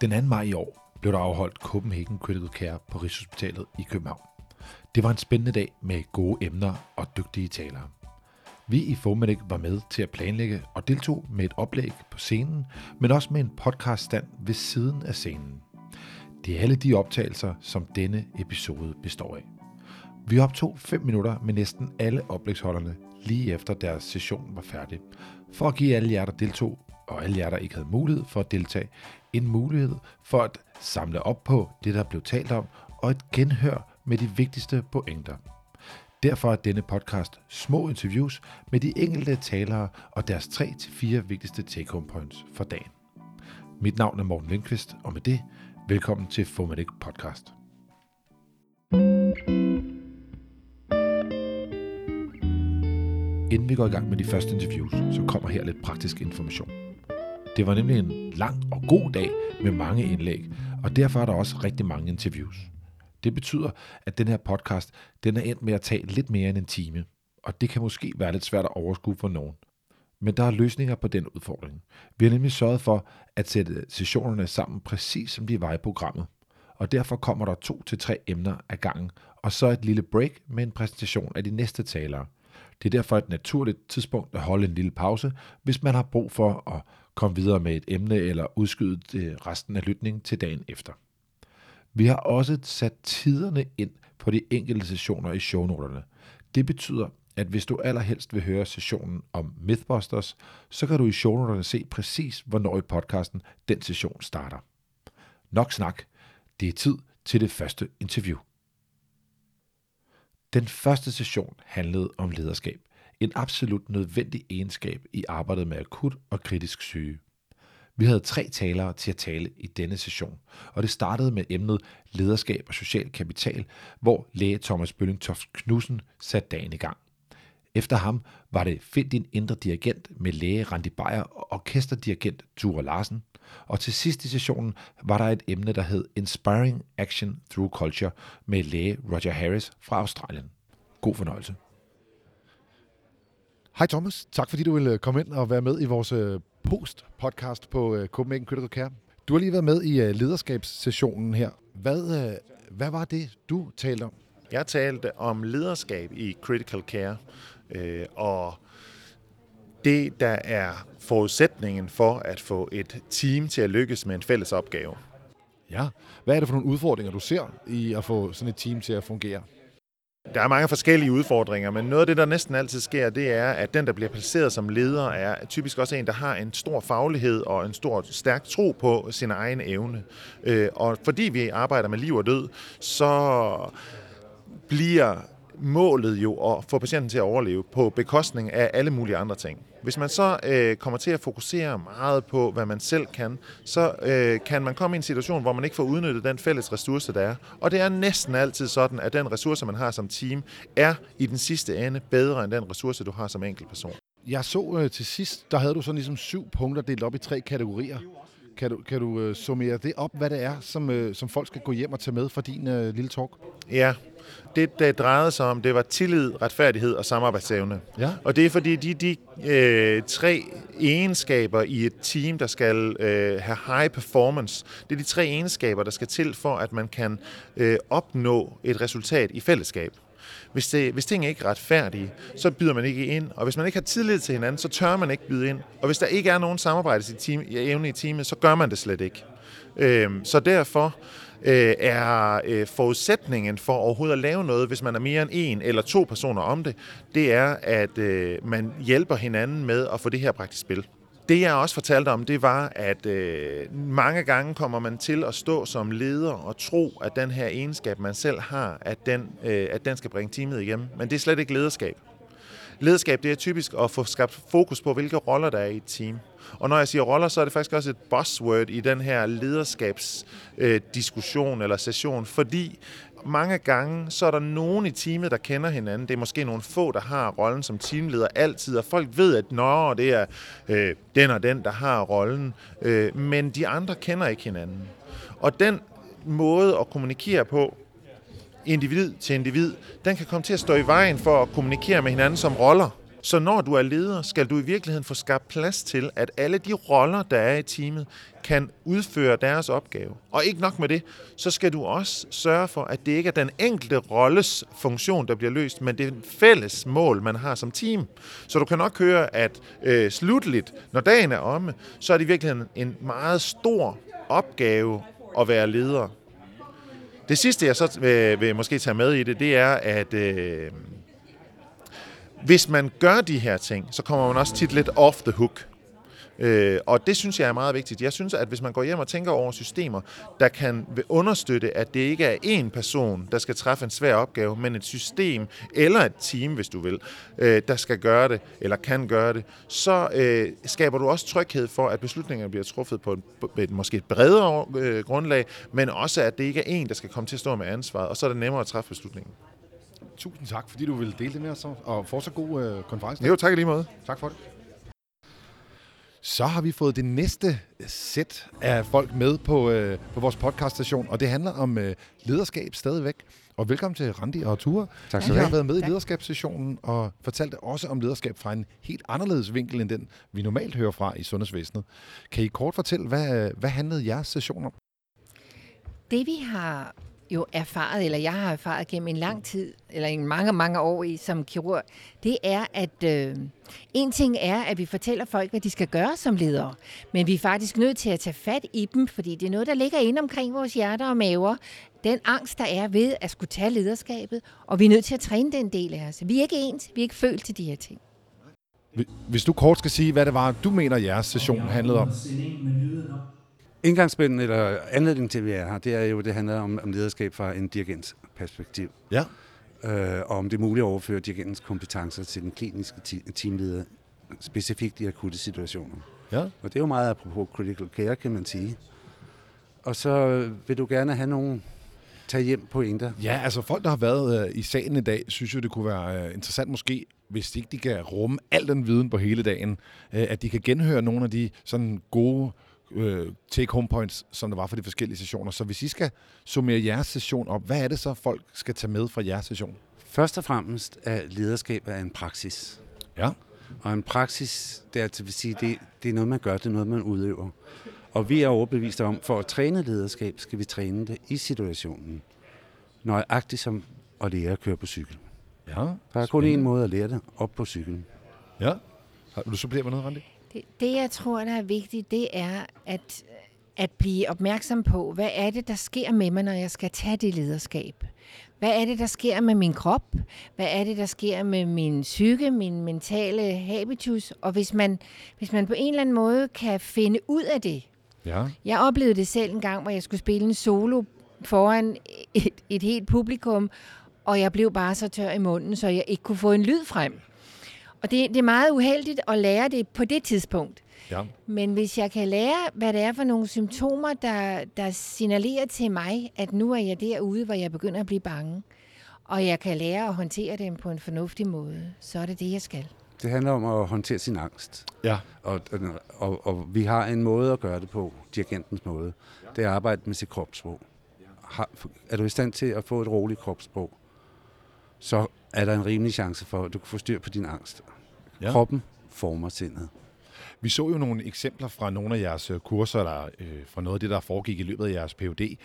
Den 2. maj i år blev der afholdt Copenhagen Critical Care på Rigshospitalet i København. Det var en spændende dag med gode emner og dygtige talere. Vi i Fomedic var med til at planlægge og deltog med et oplæg på scenen, men også med en podcaststand ved siden af scenen. Det er alle de optagelser, som denne episode består af. Vi optog 5 minutter med næsten alle oplægsholderne lige efter deres session var færdig, for at give alle jer, der deltog, og alle jer, der ikke havde mulighed for at deltage, en mulighed for at samle op på det, der blev talt om, og et genhør med de vigtigste pointer. Derfor er denne podcast små interviews med de enkelte talere og deres 3-4 vigtigste take-home points for dagen. Mit navn er Morten Lindqvist, og med det, velkommen til Fomatic Podcast. Inden vi går i gang med de første interviews, så kommer her lidt praktisk information. Det var nemlig en lang og god dag med mange indlæg, og derfor er der også rigtig mange interviews. Det betyder, at den her podcast den er endt med at tage lidt mere end en time, og det kan måske være lidt svært at overskue for nogen. Men der er løsninger på den udfordring. Vi har nemlig sørget for at sætte sessionerne sammen præcis som de var i programmet. Og derfor kommer der to til tre emner ad gangen, og så et lille break med en præsentation af de næste talere. Det er derfor et naturligt tidspunkt at holde en lille pause, hvis man har brug for at komme videre med et emne eller udskyde øh, resten af lytningen til dagen efter. Vi har også sat tiderne ind på de enkelte sessioner i shownoterne. Det betyder, at hvis du allerhelst vil høre sessionen om Mythbusters, så kan du i shownoterne se præcis, hvornår i podcasten den session starter. Nok snak. Det er tid til det første interview. Den første session handlede om lederskab. En absolut nødvendig egenskab i arbejdet med akut og kritisk syge. Vi havde tre talere til at tale i denne session, og det startede med emnet lederskab og social kapital, hvor læge Thomas Bøllingtoft Knudsen satte dagen i gang. Efter ham var det Find din indre dirigent med læge Randi Beyer og orkesterdirigent Ture Larsen. Og til sidst i sessionen var der et emne, der hed Inspiring Action Through Culture med læge Roger Harris fra Australien. God fornøjelse. Hej Thomas, tak fordi du ville komme ind og være med i vores post-podcast på Copenhagen Critical Care. Du har lige været med i lederskabssessionen her. Hvad, hvad var det, du talte om? Jeg talte om lederskab i Critical Care, og det, der er forudsætningen for at få et team til at lykkes med en fælles opgave. Ja, hvad er det for nogle udfordringer, du ser i at få sådan et team til at fungere? Der er mange forskellige udfordringer, men noget af det, der næsten altid sker, det er, at den, der bliver placeret som leder, er typisk også en, der har en stor faglighed og en stor stærk tro på sin egen evne. Øh, og fordi vi arbejder med liv og død, så bliver målet jo at få patienten til at overleve på bekostning af alle mulige andre ting. Hvis man så øh, kommer til at fokusere meget på, hvad man selv kan, så øh, kan man komme i en situation, hvor man ikke får udnyttet den fælles ressource, der er. Og det er næsten altid sådan, at den ressource, man har som team, er i den sidste ende bedre end den ressource, du har som enkelt person. Jeg så øh, til sidst, der havde du sådan ligesom syv punkter delt op i tre kategorier. Kan du, kan du øh, summere det op, hvad det er, som, øh, som folk skal gå hjem og tage med fra din øh, lille talk? Ja, det, det drejede sig om, det var tillid, retfærdighed og samarbejdsevne. Ja. Og det er fordi, de, de øh, tre egenskaber i et team, der skal øh, have high performance, det er de tre egenskaber, der skal til for, at man kan øh, opnå et resultat i fællesskab. Hvis, det, hvis ting ikke er retfærdige, så byder man ikke ind. Og hvis man ikke har tillid til hinanden, så tør man ikke byde ind. Og hvis der ikke er nogen samarbejdsevne i teamet, så gør man det slet ikke. Øh, så derfor øh, er øh, forudsætningen for overhovedet at lave noget, hvis man er mere end en eller to personer om det, det er, at øh, man hjælper hinanden med at få det her praktisk spil. Det jeg også fortalte om, det var, at øh, mange gange kommer man til at stå som leder og tro, at den her egenskab, man selv har, at den, øh, at den skal bringe teamet igennem. Men det er slet ikke lederskab. Lederskab det er typisk at få skabt fokus på, hvilke roller der er i et team. Og når jeg siger roller, så er det faktisk også et buzzword i den her lederskabsdiskussion øh, eller session, fordi mange gange, så er der nogen i teamet, der kender hinanden. Det er måske nogle få, der har rollen som teamleder altid, og folk ved, at nå, det er øh, den og den, der har rollen. Øh, men de andre kender ikke hinanden. Og den måde at kommunikere på, individ til individ, den kan komme til at stå i vejen for at kommunikere med hinanden som roller så når du er leder, skal du i virkeligheden få skabt plads til, at alle de roller, der er i teamet, kan udføre deres opgave. Og ikke nok med det, så skal du også sørge for, at det ikke er den enkelte rolles funktion, der bliver løst, men det er fælles mål, man har som team. Så du kan nok høre, at øh, slutligt, når dagen er omme, så er det i virkeligheden en meget stor opgave at være leder. Det sidste, jeg så vil, vil måske tage med i det, det er, at øh, hvis man gør de her ting, så kommer man også tit lidt off the hook. Øh, og det synes jeg er meget vigtigt. Jeg synes, at hvis man går hjem og tænker over systemer, der kan understøtte, at det ikke er én person, der skal træffe en svær opgave, men et system eller et team, hvis du vil, øh, der skal gøre det, eller kan gøre det, så øh, skaber du også tryghed for, at beslutningerne bliver truffet på et, et måske et bredere øh, grundlag, men også, at det ikke er én, der skal komme til at stå med ansvaret, og så er det nemmere at træffe beslutningen. Tusind tak, fordi du vil dele det med os, og fortsat god øh, konference. Jo, tak i lige måde. Tak for det. Så har vi fået det næste sæt af folk med på, øh, på vores podcaststation, og det handler om øh, lederskab stadigvæk. Og velkommen til Randi og Ture. Tak skal du have. har været med i lederskabssessionen og fortalte også om lederskab fra en helt anderledes vinkel end den, vi normalt hører fra i sundhedsvæsenet. Kan I kort fortælle, hvad, hvad handlede jeres session om? Det vi har jo erfaret, eller jeg har erfaret gennem en lang tid, eller en mange, mange år i som kirurg, det er, at øh, en ting er, at vi fortæller folk, hvad de skal gøre som ledere, men vi er faktisk nødt til at tage fat i dem, fordi det er noget, der ligger inde omkring vores hjerter og maver. Den angst, der er ved at skulle tage lederskabet, og vi er nødt til at træne den del af os. Vi er ikke ens, vi er ikke følt til de her ting. Hvis du kort skal sige, hvad det var, du mener, jeres session handlede om. Indgangsspænden, eller anledningen til, at vi er her, det er jo, det handler om, om lederskab fra en dirigents perspektiv. Ja. Øh, og om det er muligt at overføre dirigentens kompetencer til den kliniske teamleder, specifikt i akutte situationer. Ja. Og det er jo meget apropos critical care, kan man sige. Og så vil du gerne have nogen tage hjem pointer. Ja, altså folk, der har været øh, i salen i dag, synes jo, det kunne være øh, interessant måske, hvis ikke de kan rumme al den viden på hele dagen, øh, at de kan genhøre nogle af de sådan gode øh, take-home points, som der var for de forskellige sessioner. Så hvis I skal summere jeres session op, hvad er det så, folk skal tage med fra jeres session? Først og fremmest er lederskab af en praksis. Ja. Og en praksis, det er altså vil sige, det, det er noget, man gør, det er noget, man udøver. Og vi er overbevist om, for at træne lederskab, skal vi træne det i situationen. Nøjagtigt som at lære at køre på cykel. Ja. Der er kun én måde at lære det, op på cyklen. Ja. Vil du supplere med noget, Randi? Det, det, jeg tror, der er vigtigt, det er at, at blive opmærksom på, hvad er det, der sker med mig, når jeg skal tage det lederskab? Hvad er det, der sker med min krop? Hvad er det, der sker med min psyke, min mentale habitus? Og hvis man, hvis man på en eller anden måde kan finde ud af det. Ja. Jeg oplevede det selv en gang, hvor jeg skulle spille en solo foran et, et helt publikum, og jeg blev bare så tør i munden, så jeg ikke kunne få en lyd frem. Og det, det er meget uheldigt at lære det på det tidspunkt. Ja. Men hvis jeg kan lære, hvad det er for nogle symptomer, der, der signalerer til mig, at nu er jeg derude, hvor jeg begynder at blive bange, og jeg kan lære at håndtere dem på en fornuftig måde, så er det det, jeg skal. Det handler om at håndtere sin angst. Ja. Og, og, og vi har en måde at gøre det på, dirigentens måde. Det er at arbejde med sit kropssprog. Har, er du i stand til at få et roligt kropssprog, så er der en rimelig chance for, at du kan få styr på din angst. Ja. Kroppen former sindet. Vi så jo nogle eksempler fra nogle af jeres øh, kurser, der, øh, fra noget af det, der foregik i løbet af jeres PhD,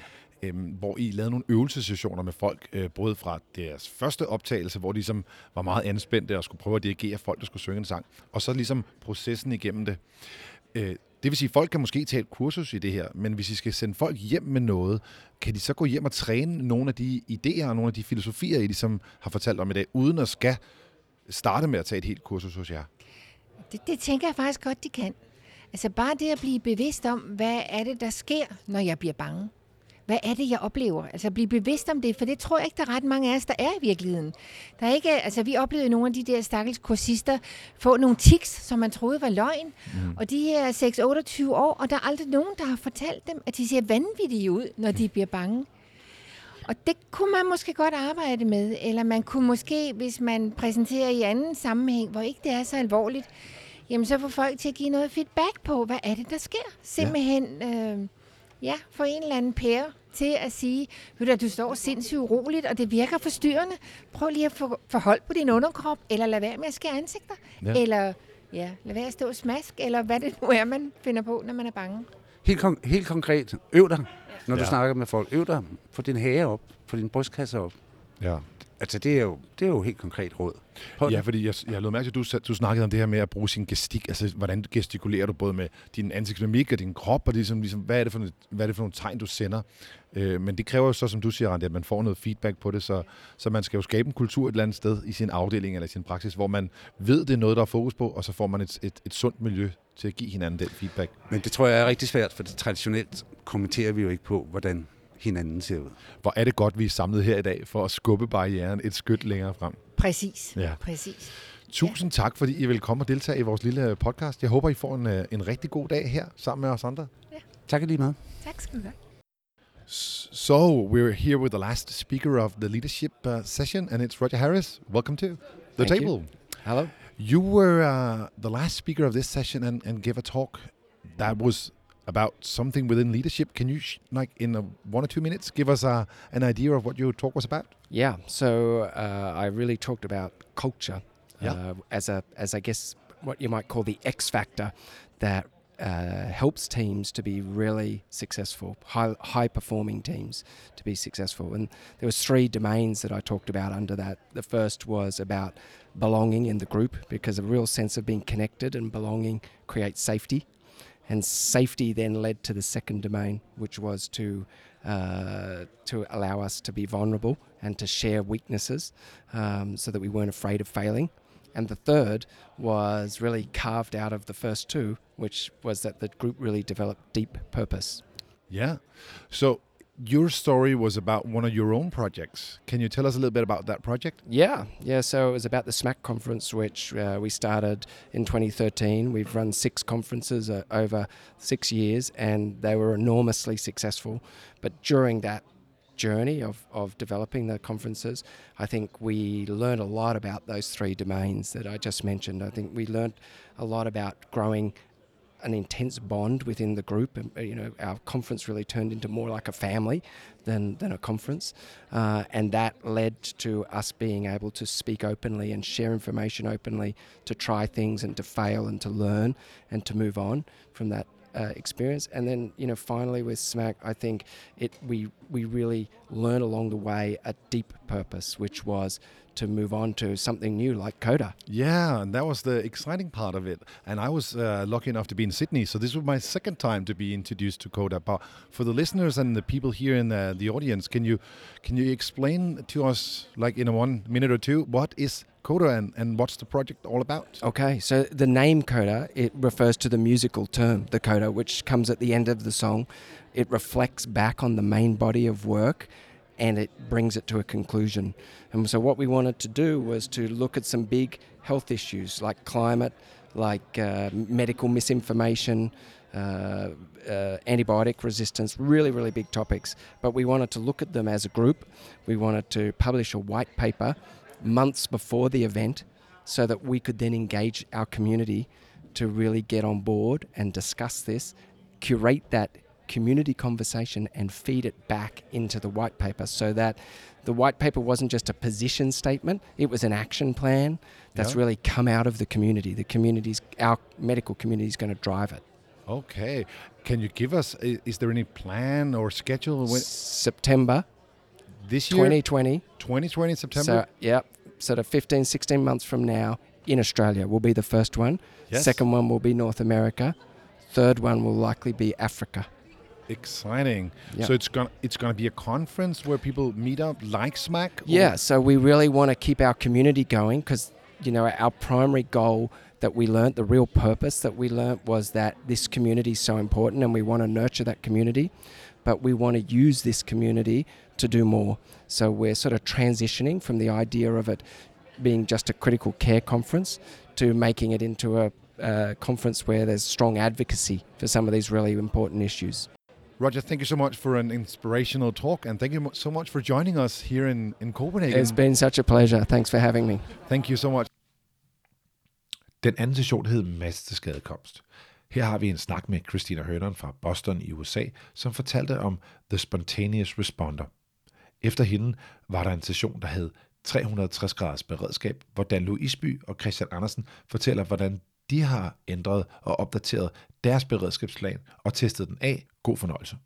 øh, hvor I lavede nogle øvelsessessioner med folk, øh, både fra deres første optagelse, hvor de ligesom var meget anspændte og skulle prøve at dirigere folk, der skulle synge en sang, og så ligesom processen igennem det. Øh, det vil sige, at folk kan måske tage et kursus i det her, men hvis I skal sende folk hjem med noget, kan de så gå hjem og træne nogle af de idéer og nogle af de filosofier, I ligesom har fortalt om i dag, uden at skal starte med at tage et helt kursus hos jer? Det, det tænker jeg faktisk godt, de kan. Altså bare det at blive bevidst om, hvad er det, der sker, når jeg bliver bange. Hvad er det, jeg oplever? Altså at blive bevidst om det, for det tror jeg ikke, der er ret mange af os, der er i virkeligheden. Der er ikke, altså vi oplevede nogle af de der stakkels kursister få nogle tics, som man troede var løgn. Mm. Og de her 6-28 år, og der er aldrig nogen, der har fortalt dem, at de ser vanvittige ud, når de bliver bange. Og det kunne man måske godt arbejde med, eller man kunne måske, hvis man præsenterer i anden sammenhæng, hvor ikke det er så alvorligt, jamen så får folk til at give noget feedback på, hvad er det, der sker. Simpelthen, ja, øh, ja for en eller anden pære til at sige, ved du, du står sindssygt uroligt, og det virker forstyrrende. Prøv lige at få, få hold på din underkrop, eller lad være med at skære ansigter. Ja. Eller ja, lad være at stå og smask, eller hvad det nu er, man finder på, når man er bange. Helt, kon- helt konkret, øv dig, når du Ja. snakker med folk. Øv dig, få din hage op, få din brystkasse op. Ja. Altså, det er jo, det er jo helt konkret råd. Prøv Ja, det. fordi jeg, jeg lod mærke til, at du, du snakkede om det her med at bruge sin gestik. Altså, hvordan gestikulerer du både med din ansigtsmimik og din krop, og ligesom, ligesom, hvad, er det for, hvad er det for nogle tegn, du sender? Øh, men det kræver jo så, som du siger, Randi, at man får noget feedback på det, så, så man skal jo skabe en kultur et eller andet sted i sin afdeling eller i sin praksis, hvor man ved, det er noget, der er fokus på, og så får man et, et, et sundt miljø til at give hinanden den feedback. Men det tror jeg er rigtig svært, for traditionelt kommenterer vi jo ikke på, hvordan hinanden ser ud. Hvor er det godt, vi er samlet her i dag for at skubbe barrieren et skyt længere frem. Præcis. Ja. Præcis. Tusind tak, fordi I vil komme og deltage i vores lille podcast. Jeg håber, I får en, øh, en rigtig god dag her sammen med os andre. Tak lige meget. Tak skal du have. So we're here with the last speaker of the leadership uh, session, and it's Roger Harris. Welcome to the Thank you. table. Hello. You, were uh, the last speaker of this session and, and gave a talk that was about something within leadership. Can you, sh- like, in a, one or two minutes, give us uh, an idea of what your talk was about? Yeah. So uh, I really talked about culture Yeah. uh, as a as I guess what you might call the X factor that uh, helps teams to be really successful, high high performing teams to be successful. And there was three domains that I talked about under that. The first was about belonging in the group because a real sense of being connected and belonging creates safety. And safety then led to the second domain, which was to uh, to allow us to be vulnerable and to share weaknesses, um, so that we weren't afraid of failing. And the third was really carved out of the first two, which was that the group really developed deep purpose. Yeah. So your story was about one of your own projects. Can you tell us a little bit about that project? Yeah, yeah. So it was about the SMAC conference, which uh, we started in 2013. We've run six conferences uh, over six years, and they were enormously successful. But during that journey of, of developing the conferences, I think we learned a lot about those three domains that I just mentioned. I think we learned a lot about growing an intense bond within the group. And, uh, you know, our conference really turned into more like a family than, than a conference. Uh, and that led to us being able to speak openly and share information openly, to try things and to fail and to learn and to move on from that uh, experience. And then, you know, finally with SMAC, I think it we we really learn along the way a deep purpose, which was to move on to something new like Coda. Yeah, and that was the exciting part of it. And I was uh, lucky enough to be in Sydney, so this was my second time to be introduced to Coda. But for the listeners and the people here in the, the audience, can you can you explain to us, like in a one minute or two, what is Coda and, and what's the project all about? Okay, so the name coda it refers to the musical term, the coda, which comes at the end of the song. It reflects back on the main body of work, and it brings it to a conclusion. And so what we wanted to do was to look at some big health issues like climate, like uh, medical misinformation. Uh, uh, antibiotic resistance, really, really big topics. But we wanted to look at them as a group. We wanted to publish a white paper months before the event so that we could then engage our community to really get on board and discuss this, curate that community conversation and feed it back into the white paper so that the white paper wasn't just a position statement, it was an action plan that's Yeah. really come out of the community. The community's, our medical community is going to drive it. Okay. Can you give us, is there any plan or schedule September this year? 2020. 2020 September? So, yep, sort of 15, 16 months from now in Australia will be the first one. Yes. Second one will be North America. Third one will likely be Africa. Exciting. Yeah. So it's gonna it's gonna be a conference where people meet up like Smack. or- Yeah, so we really want to keep our community going because, you know, our primary goal that we learnt, the real purpose that we learnt was that this community is so important and we want to nurture that community, but we want to use this community to do more. So we're sort of transitioning from the idea of it being just a critical care conference to making it into a, a conference where there's strong advocacy for some of these really important issues. Roger, thank you so much for an inspirational talk, and thank you so much for joining us here in in Copenhagen. It's been such a pleasure. Thanks for having me. Thank you so much. Den anden session hed Masse til skadekomst. Her har vi en snak med Christina Hernon fra Boston i USA, som fortalte om The Spontaneous Responder. Efter hende var der en session, der hed 360 graders beredskab, hvor Dan Isby og Christian Andersen fortæller, hvordan de har ændret og opdateret deres beredskabsplan og testet den af. God fornøjelse.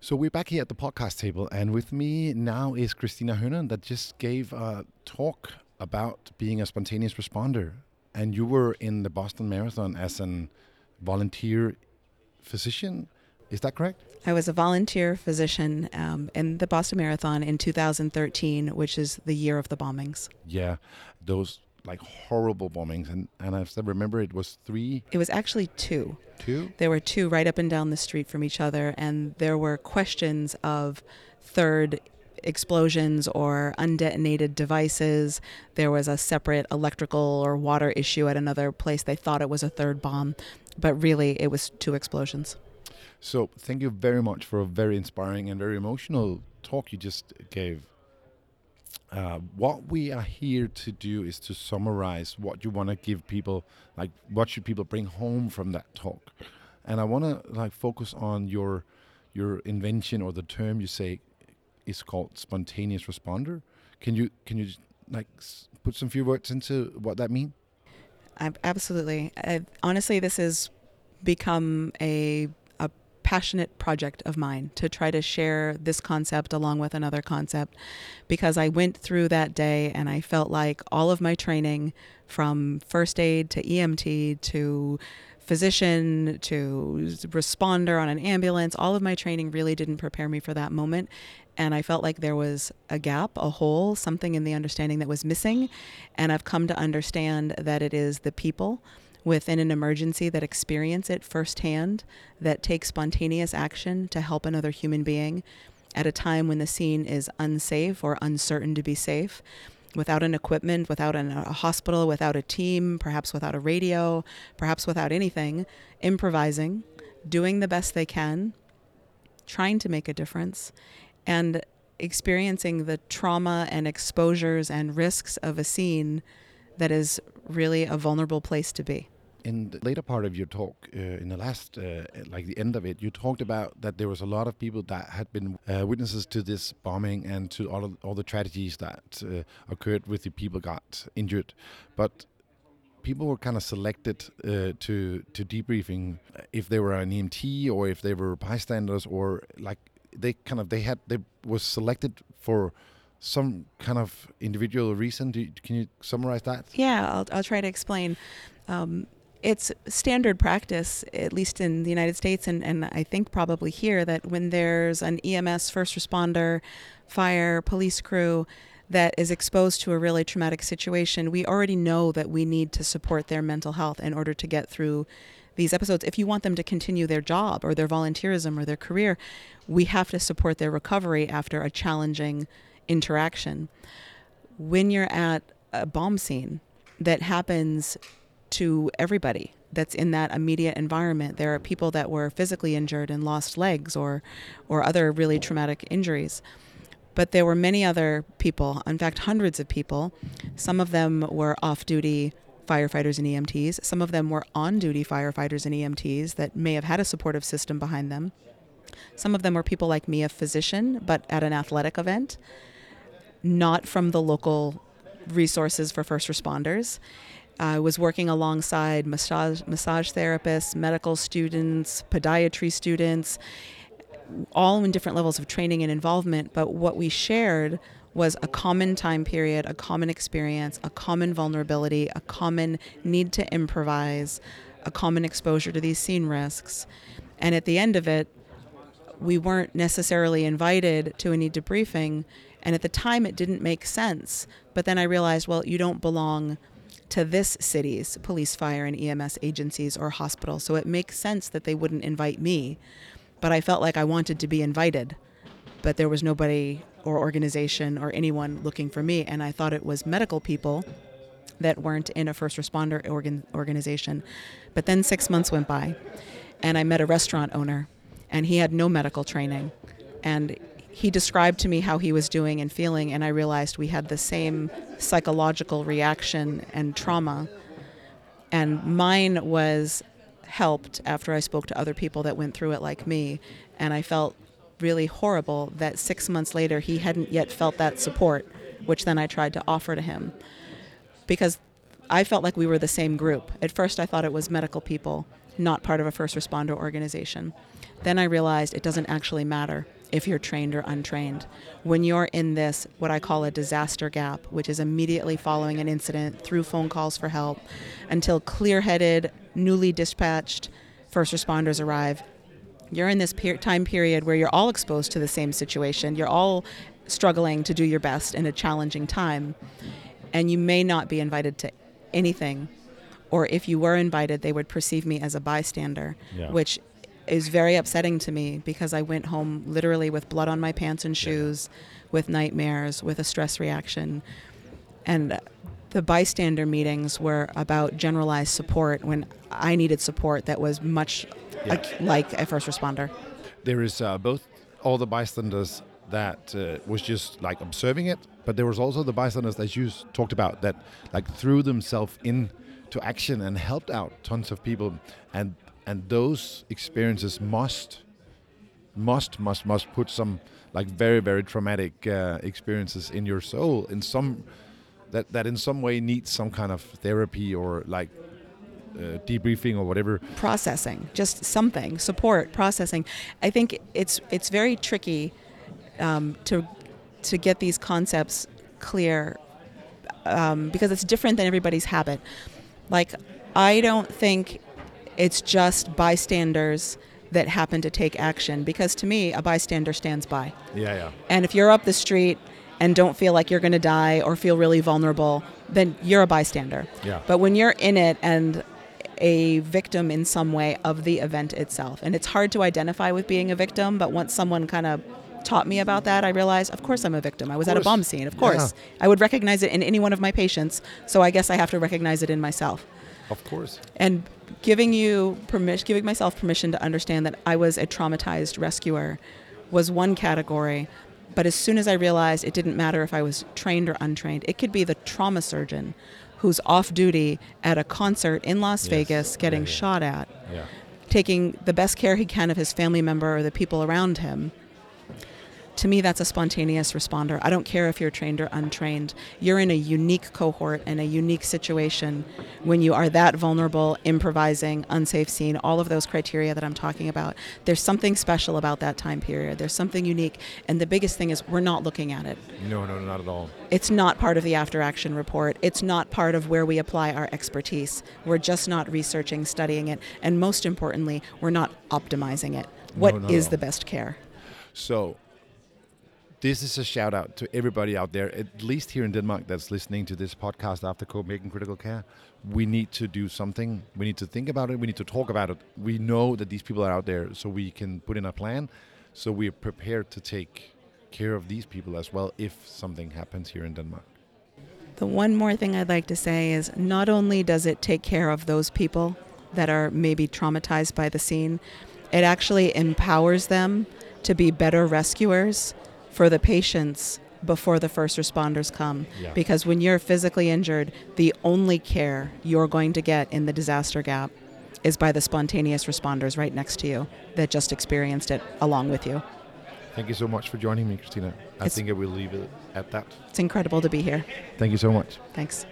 So we're back here at the podcast table, and with me now is Christina Hernan that just gave a talk about being a spontaneous responder. And you were in the Boston Marathon as an volunteer physician. Is that correct? I was a volunteer physician um, in the Boston Marathon in 2013, which is the year of the bombings. Yeah, those like horrible bombings, and and I still remember it was three, It was actually two. two. There were two right up and down the street from each other, and there were questions of third explosions or undetonated devices. There was a separate electrical or water issue at another place. They thought it was a third bomb, but really it was two explosions. So thank you very much for a very inspiring and very emotional talk you just gave. Uh, what we are here to do is to summarize what you want to give people, like what should people bring home from that talk, and I want to like focus on your your invention or the term you say is called spontaneous responder. Can you can you like put some few words into what that mean? Absolutely. I, honestly, this has become a passionate project of mine to try to share this concept along with another concept because I went through that day and I felt like all of my training from first aid to EMT to physician to responder on an ambulance all of my training really didn't prepare me for that moment and I felt like there was a gap, a hole, something in the understanding that was missing. And I've come to understand that it is the people within an emergency that experience it firsthand, that take spontaneous action to help another human being at a time when the scene is unsafe or uncertain to be safe. Without an equipment, without an, a hospital, without a team, perhaps without a radio, perhaps without anything, improvising, doing the best they can, trying to make a difference, and experiencing the trauma and exposures and risks of a scene that is really a vulnerable place to be. in the later part of your talk, uh, in the last, uh, like the end of it, you talked about that there was a lot of people that had been uh, witnesses to this bombing and to all of, all the tragedies that uh, occurred with the people got injured, but people were kind of selected uh, to to debriefing if they were an EMT or if they were bystanders or like they kind of they had they was selected for some kind of individual reason. You, can you summarize that? Yeah, I'll, I'll try to explain. Um, it's standard practice, at least in the United States, and, and I think probably here, that when there's an EMS first responder, fire, police crew that is exposed to a really traumatic situation, we already know that we need to support their mental health in order to get through these episodes. If you want them to continue their job or their volunteerism or their career, we have to support their recovery after a challenging interaction. When you're at a bomb scene that happens to everybody that's in that immediate environment, there are people that were physically injured and lost legs or, or other really traumatic injuries. But there were many other people, in fact, hundreds of people. Some of them were off duty firefighters and EMTs. Some of them were on duty firefighters and EMTs that may have had a supportive system behind them. Some of them were people like me, a physician, but at an athletic event, not from the local resources for first responders. I was working alongside massage, massage therapists, medical students, podiatry students, all in different levels of training and involvement. But what we shared was a common time period, a common experience, a common vulnerability, a common need to improvise, a common exposure to these scene risks. And at the end of it, we weren't necessarily invited to any debriefing. And at the time, it didn't make sense. But then I realized, well, you don't belong to this city's police, fire, and EMS agencies or hospitals. So it makes sense that they wouldn't invite me. But I felt like I wanted to be invited. But there was nobody or organization or anyone looking for me. And I thought it was medical people that weren't in a first responder organ- organization. But then six months went by, and I met a restaurant owner, and he had no medical training. And he described to me how he was doing and feeling, and I realized we had the same psychological reaction and trauma. And mine was helped after I spoke to other people that went through it like me. And I felt really horrible that six months later he hadn't yet felt that support, which then I tried to offer to him. Because I felt like we were the same group. At first, I thought it was medical people, not part of a first responder organization. Then I realized it doesn't actually matter if you're trained or untrained. When you're in this, what I call a disaster gap, which is immediately following an incident through phone calls for help until clear headed, newly dispatched first responders arrive, you're in this per- time period where you're all exposed to the same situation. You're all struggling to do your best in a challenging time. And you may not be invited to anything. Or if you were invited, they would perceive me as a bystander, Yeah. which is very upsetting to me because I went home literally with blood on my pants and shoes, with nightmares, with a stress reaction. And the bystander meetings were about generalized support when I needed support that was much like, like a first responder. There is uh, both all the bystanders that uh, was just like observing it, but there was also the bystanders that you talked about that like threw themselves into action and helped out tons of people, and and those experiences must must must must put some like very very traumatic uh, experiences in your soul in some that that in some way needs some kind of therapy or like uh, debriefing or whatever processing, just something, support, processing. I think it's it's very tricky um, to to get these concepts clear um, because it's different than everybody's habit. Like, I don't think it's just bystanders that happen to take action because to me, a bystander stands by. yeah yeah And if you're up the street and don't feel like you're going to die or feel really vulnerable, then you're a bystander. Yeah. But when you're in it and a victim in some way of the event itself, and it's hard to identify with being a victim, but once someone kind of taught me about that, I realized, of course, I'm a victim. I was at a bomb scene, of course. I would recognize it in any one of my patients, so I guess I have to recognize it in myself of course and giving you permission giving myself permission to understand that I was a traumatized rescuer was one category but as soon as I realized it didn't matter if I was trained or untrained it could be the trauma surgeon who's off duty at a concert in Las Yes. Vegas getting Yeah, yeah. shot at yeah taking the best care he can of his family member or the people around him. To me, that's a spontaneous responder. I don't care if you're trained or untrained. You're in a unique cohort and a unique situation when you are that vulnerable, improvising, unsafe scene, all of those criteria that I'm talking about. There's something special about that time period. There's something unique. And the biggest thing is we're not looking at it. No, no, not at all. It's not part of the after action report. It's not part of where we apply our expertise. We're just not researching, studying it, and most importantly, we're not optimizing it. What is not at all. the best care? So, this is a shout out to everybody out there, at least here in Denmark, that's listening to this podcast after Copenhagen Critical Care. We need to do something. We need to think about it. We need to talk about it. We know that these people are out there, so we can put in a plan. So we are prepared to take care of these people as well if something happens here in Denmark. The one more thing I'd like to say is not only does it take care of those people that are maybe traumatized by the scene, it actually empowers them to be better rescuers for the patients before the first responders come. Yeah. Because when you're physically injured, the only care you're going to get in the disaster gap is by the spontaneous responders right next to you that just experienced it along with you. Thank you so much for joining me, Christina. I It's- think I will leave it at that. It's incredible to be here. Thank you so much. Thanks.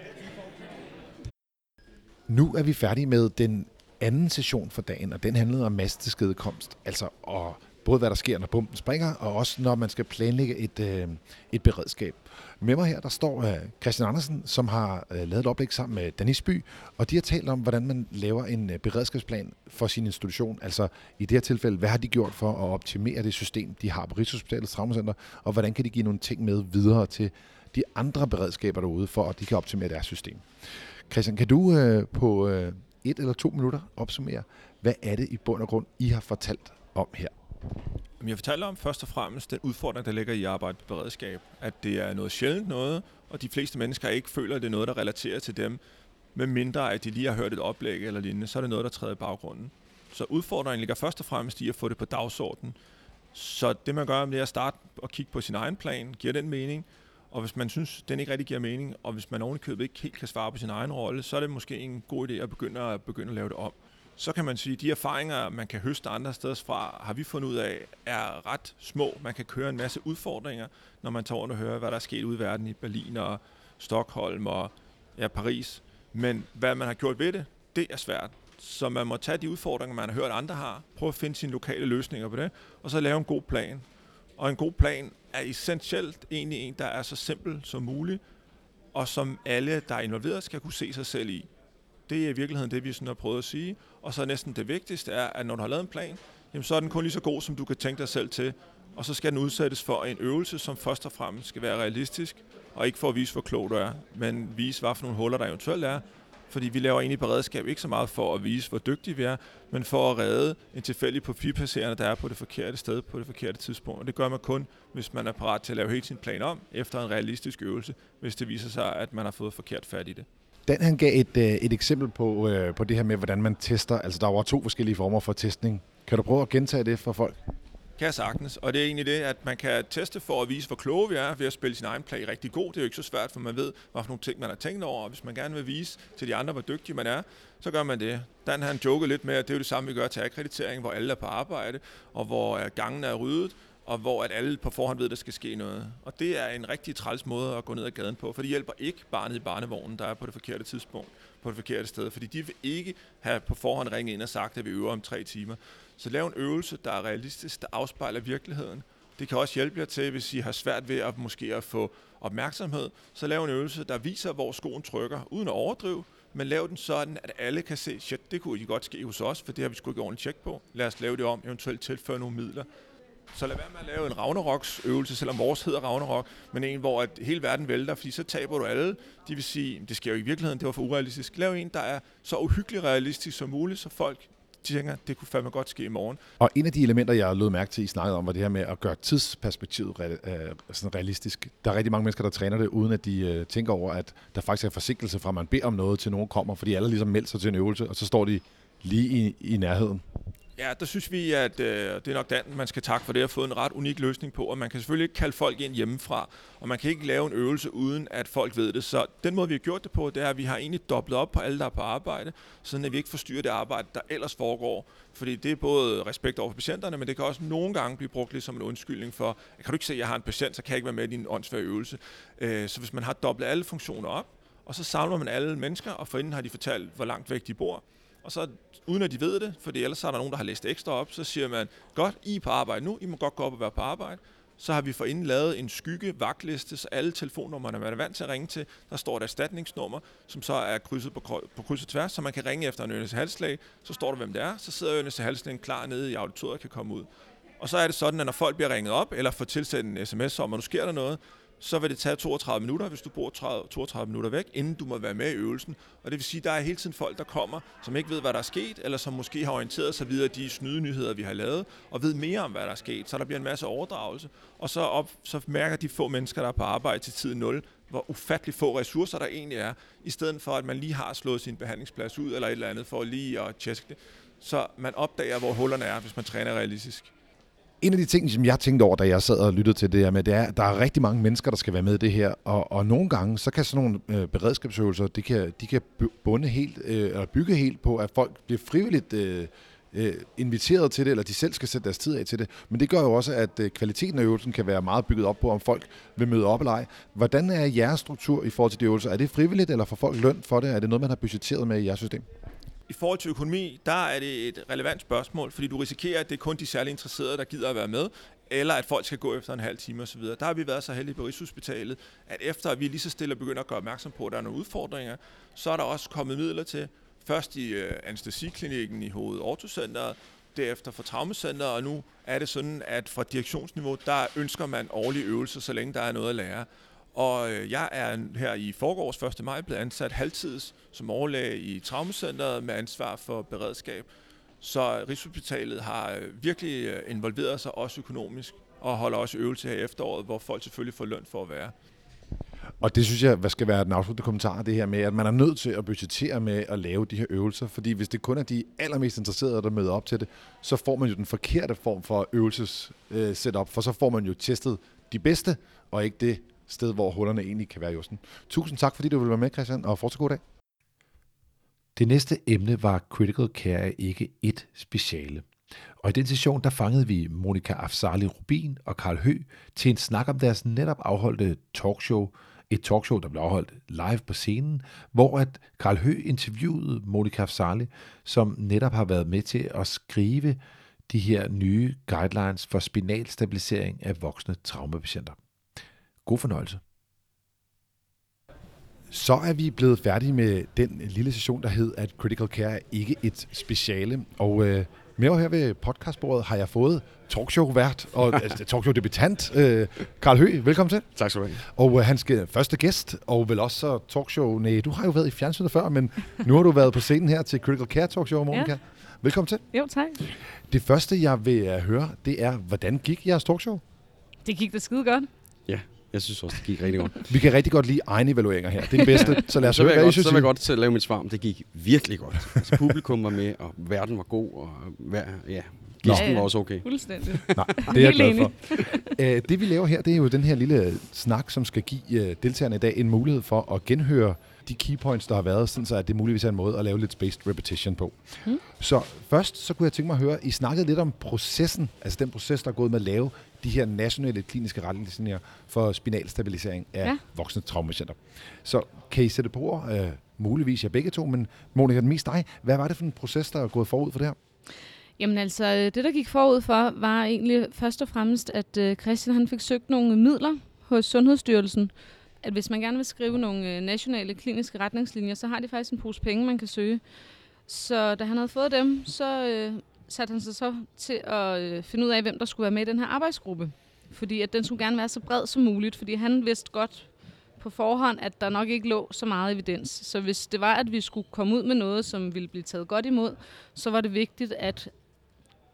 Nu er vi færdige med den anden session for dagen, og den handlede om massetilskadekomst. Altså og både hvad der sker, når bomben springer, og også når man skal planlægge et, øh, et beredskab. Med mig her, der står øh, Christian Andersen, som har øh, lavet et oplæg sammen med Danis By, og de har talt om, hvordan man laver en øh, beredskabsplan for sin institution. Altså i det her tilfælde, hvad har de gjort for at optimere det system, de har på Rigshospitalets Traumacenter, og hvordan kan de give nogle ting med videre til de andre beredskaber derude, for at de kan optimere deres system. Christian, kan du øh, på øh, et eller to minutter opsummere, hvad er det i bund og grund, I har fortalt om her? Jeg fortalte om først og fremmest den udfordring, der ligger i arbejde med beredskab. At det er noget sjældent noget, og de fleste mennesker ikke føler, at det er noget, der relaterer til dem. Med mindre at de lige har hørt et oplæg eller lignende, så er det noget, der træder i baggrunden. Så udfordringen ligger først og fremmest i at få det på dagsordenen. Så det man gør, det er at starte og kigge på sin egen plan. Giver den mening? Og hvis man synes, den ikke rigtig giver mening, og hvis man ovenikøbet ikke helt kan svare på sin egen rolle, så er det måske en god idé at begynde at, begynde at lave det om så kan man sige, at de erfaringer, man kan høste andre steder fra, har vi fundet ud af, er ret små. Man kan køre en masse udfordringer, når man tager rundt og hører, hvad der er sket ude i verden i Berlin og Stockholm og ja, Paris. Men hvad man har gjort ved det, det er svært. Så man må tage de udfordringer, man har hørt andre har, prøve at finde sine lokale løsninger på det, og så lave en god plan. Og en god plan er essentielt egentlig en, der er så simpel som muligt, og som alle, der er involveret, skal kunne se sig selv i. Det er i virkeligheden det, vi sådan har prøvet at sige. Og så næsten det vigtigste er, at når du har lavet en plan, jamen så er den kun lige så god, som du kan tænke dig selv til. Og så skal den udsættes for en øvelse, som først og fremmest skal være realistisk, og ikke for at vise, hvor klog du er, men vise, hvad for nogle huller der eventuelt er, fordi vi laver egentlig beredskab ikke så meget for at vise, hvor dygtige vi er, men for at redde en tilfældig papirpasserende, der er på det forkerte sted på det forkerte tidspunkt. Og det gør man kun, hvis man er parat til at lave hele sin plan om, efter en realistisk øvelse, hvis det viser sig, at man har fået forkert fat i det. Dan han gav et, øh, et eksempel på, øh, på det her med, hvordan man tester. Altså, der var to forskellige former for testning. Kan du prøve at gentage det for folk? Kan jeg sagtens, og det er egentlig det, at man kan teste for at vise, hvor kloge vi er ved at spille sin egen play rigtig god. Det er jo ikke så svært, for man ved, hvad for nogle ting, man har tænkt over, og hvis man gerne vil vise til de andre, hvor dygtig man er, så gør man det. Dan han joker lidt med, at det er jo det samme, vi gør til akkreditering, hvor alle er på arbejde, og hvor øh, gangen er ryddet, og hvor at alle på forhånd ved, at der skal ske noget. Og det er en rigtig træls måde at gå ned ad gaden på, for det hjælper ikke barnet i barnevognen, der er på det forkerte tidspunkt, på det forkerte sted, fordi de vil ikke have på forhånd ringet ind og sagt, at vi øver om tre timer. Så lav en øvelse, der er realistisk, der afspejler virkeligheden. Det kan også hjælpe jer til, hvis I har svært ved at måske at få opmærksomhed, så lav en øvelse, der viser, hvor skoen trykker, uden at overdrive, men lav den sådan, at alle kan se, shit, det kunne I godt ske hos os, for det har vi sgu ikke ordentligt tjek på. Lad os lave det om, eventuelt tilføre nogle midler. Så lad være med at lave en Ragnaroks øvelse, selvom vores hedder Ragnarok, men en, hvor at hele verden vælter, fordi så taber du alle. De vil sige, det sker jo i virkeligheden, det var for urealistisk. Lav en, der er så uhyggeligt realistisk som muligt, så folk de tænker, det kunne fandme godt ske i morgen. Og en af de elementer, jeg lød mærke til, I snakkede om, var det her med at gøre tidsperspektivet re- øh, sådan realistisk. Der er rigtig mange mennesker, der træner det, uden at de øh, tænker over, at der faktisk er forsinkelse fra, at man beder om noget, til nogen kommer, fordi alle ligesom melder sig til en øvelse, og så står de lige i, i nærheden. Ja, der synes vi, at øh, det er nok den, man skal takke for det, at få en ret unik løsning på, og man kan selvfølgelig ikke kalde folk ind hjemmefra, og man kan ikke lave en øvelse, uden at folk ved det. Så den måde, vi har gjort det på, det er, at vi har egentlig dobblet op på alle, der er på arbejde, så at vi ikke forstyrrer det arbejde, der ellers foregår. Fordi det er både respekt over for patienterne, men det kan også nogle gange blive brugt lidt som en undskyldning for, kan du ikke se, at jeg har en patient, så kan jeg ikke være med i din åndsvær øvelse. Øh, så hvis man har dobblet alle funktioner op, og så samler man alle mennesker, og forinden har de fortalt, hvor langt væk de bor, og så uden at de ved det, for ellers er der nogen, der har læst ekstra op, så siger man, godt, I er på arbejde nu, I må godt gå op og være på arbejde. Så har vi forinden lavet en skygge vagtliste, så alle telefonnummerne, man er vant til at ringe til, der står et erstatningsnummer, som så er krydset på, på kryds og tværs, så man kan ringe efter en Ørnes Halslag, så står der, hvem det er, så sidder Ørnes Halslag klar nede i auditoriet og kan komme ud. Og så er det sådan, at når folk bliver ringet op, eller får tilsendt en sms om, at nu sker der noget, så vil det tage 32 minutter, hvis du bor 30, 32 minutter væk, inden du må være med i øvelsen. Og det vil sige, at der er hele tiden folk, der kommer, som ikke ved, hvad der er sket, eller som måske har orienteret sig videre de snyde nyheder, vi har lavet, og ved mere om, hvad der er sket. Så der bliver en masse overdragelse. Og så, op, så mærker de få mennesker, der er på arbejde til tid 0, hvor ufattelig få ressourcer der egentlig er, i stedet for, at man lige har slået sin behandlingsplads ud, eller et eller andet, for lige at tjekke det. Så man opdager, hvor hullerne er, hvis man træner realistisk. En af de ting, som jeg tænkte over, da jeg sad og lyttede til det her med, det er, at der er rigtig mange mennesker, der skal være med i det her, og, og nogle gange, så kan sådan nogle øh, beredskabsøvelser, de kan, de kan bunde helt, øh, eller bygge helt på, at folk bliver frivilligt øh, øh, inviteret til det, eller de selv skal sætte deres tid af til det. Men det gør jo også, at øh, kvaliteten af øvelsen kan være meget bygget op på, om folk vil møde op eller ej. Hvordan er jeres struktur i forhold til de øvelser? Er det frivilligt, eller får folk løn for det? Er det noget, man har budgetteret med i jeres system? I forhold til økonomi, der er det et relevant spørgsmål, fordi du risikerer, at det er kun de særligt interesserede, der gider at være med, eller at folk skal gå efter en halv time osv. Der har vi været så heldige på Rigshospitalet, at efter at vi lige så stille begynder at gøre opmærksom på, at der er nogle udfordringer, så er der også kommet midler til, først i øh, anestesiklinikken i Hoved derefter for traumacenteret, og nu er det sådan, at fra direktionsniveau, der ønsker man årlige øvelser, så længe der er noget at lære. Og øh, jeg er her i forgårs 1. maj blevet ansat halvtids som overlæge i Traumacenteret med ansvar for beredskab. Så Rigshospitalet har øh, virkelig øh, involveret sig også økonomisk og holder også øvelse her i efteråret, hvor folk selvfølgelig får løn for at være. Og det synes jeg, hvad skal være den afsluttende kommentar, det her med, at man er nødt til at budgettere med at lave de her øvelser, fordi hvis det kun er de allermest interesserede, der møder op til det, så får man jo den forkerte form for øvelses setup, for så får man jo testet de bedste, og ikke det, sted, hvor hullerne egentlig kan være i osten. Tusind tak, fordi du ville være med, Christian, og fortsat god dag. Det næste emne var Critical Care ikke et speciale. Og i den session, der fangede vi Monika Afsali Rubin og Karl Hø til en snak om deres netop afholdte talkshow, et talkshow, der blev afholdt live på scenen, hvor at Karl Hø interviewede Monika Afsali, som netop har været med til at skrive de her nye guidelines for spinal stabilisering af voksne traumapatienter. God fornøjelse. Så er vi blevet færdige med den lille session, der hed, at Critical Care er ikke et speciale. Og øh, med her ved podcastbordet har jeg fået talkshow-vært og altså, talkshow-debutant, øh, Karl Høgh. Velkommen til. Tak skal du have. Og øh, hans første gæst, og vel også så talkshow. Nej, du har jo været i fjernsynet før, men nu har du været på scenen her til Critical Care Talkshow, Monika. Ja. Velkommen til. Jo, tak. Det første, jeg vil uh, høre, det er, hvordan gik jeres talkshow? Det gik da skide godt. Ja, jeg synes også, det gik rigtig godt. Vi kan rigtig godt lide egne evalueringer her. Det er det bedste, så lad os så høre, hvad I I synes. Så vil jeg godt til at lave mit svar, det gik virkelig godt. Altså, publikum var med, og verden var god, og hver, ja, gæsten Ja, ja. var også okay. Fuldstændig. Nej, det er jeg glad for. Æ, det vi laver her, det er jo den her lille snak, som skal give øh, deltagerne i dag en mulighed for at genhøre de keypoints, der har været, sådan så at det muligvis er en måde at lave lidt spaced repetition på. Mm. Så først, så kunne jeg tænke mig at høre, I snakkede lidt om processen, altså den proces, der er gået med at lave de her nationale kliniske retningslinjer for spinalstabilisering af ja. Voksne traumapatienter. Så kan I sætte på ord, øh, muligvis jer begge to, men Monika, mest dig, hvad var det for en proces, der er gået forud for det her? Jamen altså, øh, det der gik forud for, var egentlig først og fremmest, at øh, Christian han fik søgt nogle midler hos Sundhedsstyrelsen. At hvis man gerne vil skrive nogle øh, nationale kliniske retningslinjer, så har de faktisk en pose penge, man kan søge. Så da han havde fået dem, så øh, satte han sig så til at øh, finde ud af, hvem der skulle være med i den her arbejdsgruppe. Fordi at den skulle gerne være så bred som muligt, fordi han vidste godt på forhånd, at der nok ikke lå så meget evidens. Så hvis det var, at vi skulle komme ud med noget, som ville blive taget godt imod, så var det vigtigt, at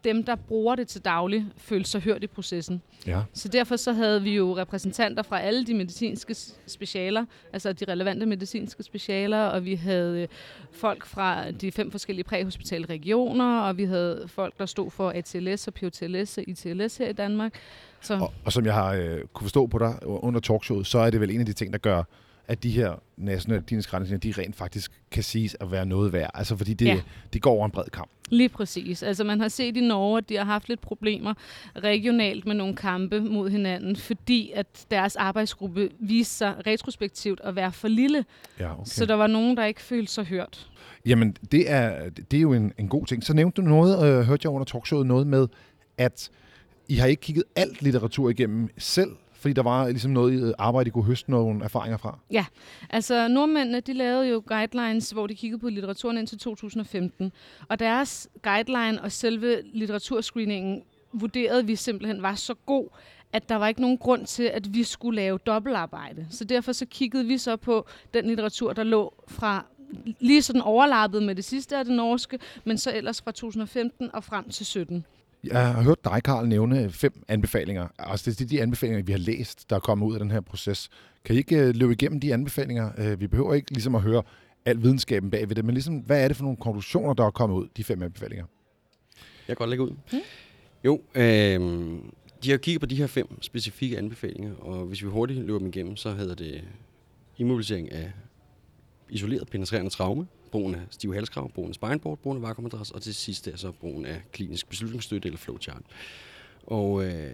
dem, der bruger det til daglig, følte sig hørt i processen. Ja. Så derfor så havde vi jo repræsentanter fra alle de medicinske specialer, altså de relevante medicinske specialer, og vi havde øh, folk fra de fem forskellige præhospitale regioner, og vi havde folk, der stod for ATLS og POTLS og ITLS her i Danmark. Så Og, og som jeg har øh, kunne forstå på dig under talkshowet, så er det vel en af de ting, der gør, at de her nationale kliniske retningslinjer, de rent faktisk kan siges at være noget værd. Altså fordi det, ja. Ja. de går over en bred kamp. Lige præcis. Altså man har set i Norge, at de har haft lidt problemer regionalt med nogle kampe mod hinanden, fordi at deres arbejdsgruppe viste sig retrospektivt at være for lille. Ja, okay. Så der var nogen, der ikke følte sig hørt. Jamen, det er, det er jo en, en god ting. Så nævnte du noget, øh, hørte jeg under talkshowet, noget med, at I har ikke kigget alt litteratur igennem selv, fordi der var ligesom noget øh, arbejde, I kunne høste nogle erfaringer fra. Ja, Altså nordmændene, de lavede jo guidelines, hvor de kiggede på litteraturen indtil 2015. Og deres guideline og selve litteraturscreeningen vurderede vi simpelthen var så god, at der var ikke nogen grund til, at vi skulle lave dobbeltarbejde. Så derfor så kiggede vi så på den litteratur, der lå fra lige sådan overlappet med det sidste af det norske, men så ellers fra 2015 og frem til 17. Jeg har hørt dig, Karl, nævne fem anbefalinger. Altså, det er de anbefalinger, vi har læst, der er kommet ud af den her proces. Kan I ikke øh, løbe igennem de anbefalinger? Øh, Vi behøver ikke ligesom at høre al videnskaben bagved det, men ligesom, hvad er det for nogle konklusioner, der er kommet ud, de fem anbefalinger? Jeg kan godt lægge ud. Mm. Jo, øh, de har kigget på de her fem specifikke anbefalinger, og hvis vi hurtigt løber dem igennem, så hedder det immobilisering af isoleret penetrerende traume, brugen af stiv halskrav, brugen af spineboard, brugen af vakuumadras, og til sidst er så brugen af klinisk beslutningsstøtte eller flowchart. Og øh,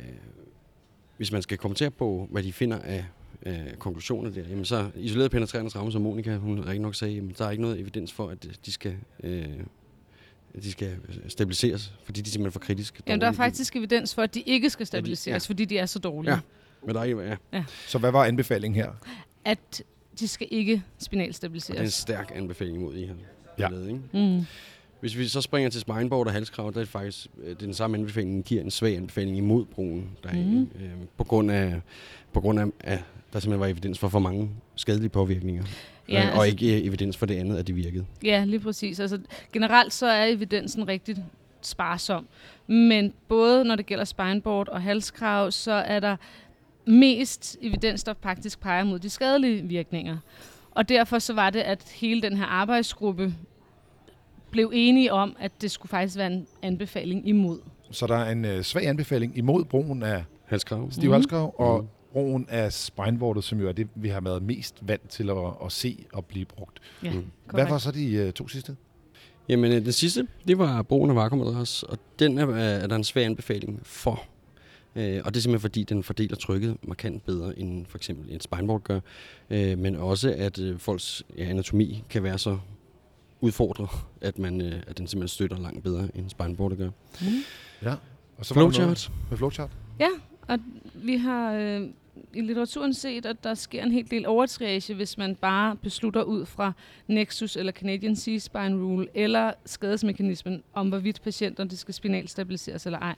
hvis man skal kommentere på, hvad de finder af øh, konklusioner der, jamen så isoleret penetrerende traume, som Monika hun rigtig nok sagde, jamen, der er ikke noget evidens for, at de skal, øh, at de skal stabiliseres, fordi de er simpelthen for kritisk. Jamen, der er faktisk evidens for, at de ikke skal stabiliseres, ja. fordi de er så dårlige. Ja. Men der er ikke, ja, Så hvad var anbefalingen her? At de skal ikke og det er en spinalstabiliseres. stærk anbefaling mod I har Ja. lavet, ikke? Mm. Hvis vi så springer til spineboard og halskrav, der er det faktisk øh, det er den samme anbefaling, den giver en svag anbefaling imod brugen derinde. Mhm. Mm. Øh, på grund af, på grund af at der simpelthen var evidens for for mange skadelige påvirkninger. Ja, øh, og altså- ikke øh, evidens for det andet, at de virkede. Ja, lige præcis. Altså, generelt så er evidensen rigtig sparsom. Men både når det gælder spineboard og halskrav, så er der mest evidens, der faktisk peger mod de skadelige virkninger. Og derfor så var det, at hele den her arbejdsgruppe blev enige om, at det skulle faktisk være en anbefaling imod. Så der er en øh, svag anbefaling imod brugen af Halskrav. stiv Mhm. halskrav og Mhm. brugen af spineboardet, som jo er det, vi har været mest vant til at, at se og blive brugt. Ja, Mm. Hvad var så de øh, to sidste? Jamen, øh, den sidste, det var brugen af vakuumadras, og den er, er der en svær anbefaling for. Øh, og det er simpelthen fordi, den fordeler trykket markant bedre, end for eksempel en spineboard gør. Øh, men også, at øh, folks ja, anatomi kan være så udfordret, at, man, øh, at den simpelthen støtter langt bedre, end spineboard gør. Mm. Ja. Og så Flowchart. med flowchart. Ja, og vi har øh, i litteraturen set, at der sker en hel del overtriage, hvis man bare beslutter ud fra Nexus eller Canadian C-spine rule eller skadesmekanismen om, hvorvidt patienterne de skal spinalstabiliseres eller ej.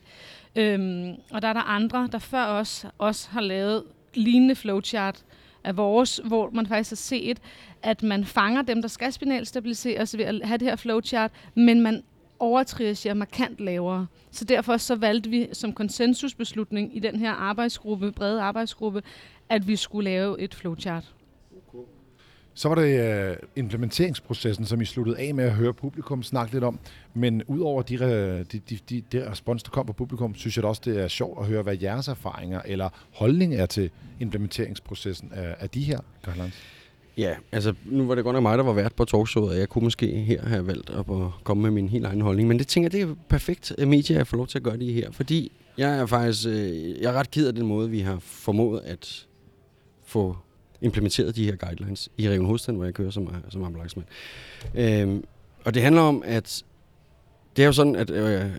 Øhm, og der er der andre, der før os også har lavet lignende flowchart af vores, hvor man faktisk har set, at man fanger dem, der skal spinalstabiliseres ved at have det her flowchart, men man overtriagerer markant lavere. Så derfor så valgte vi som konsensusbeslutning i den her arbejdsgruppe, brede arbejdsgruppe, at vi skulle lave et flowchart. Så var det øh, implementeringsprocessen, som I sluttede af med at høre publikum snakke lidt om. Men udover de, øh, de, de, de, de respons, der kom fra publikum, synes jeg da også, det er sjovt at høre, hvad jeres erfaringer eller holdning er til implementeringsprocessen af, af de her guidelines. Ja, altså nu var det godt nok mig, der var vært på talkshowet, og jeg kunne måske her have valgt at komme med min helt egen holdning. Men det tænker jeg, det er perfekt medie at få lov til at gøre det her, fordi jeg er faktisk øh, jeg er ret ked af den måde, vi har formået at få implementeret de her guidelines i Region Hovedstaden, hvor jeg kører som, øh, som ambulancemand. Øhm, og det handler om, at det er jo sådan, at øh,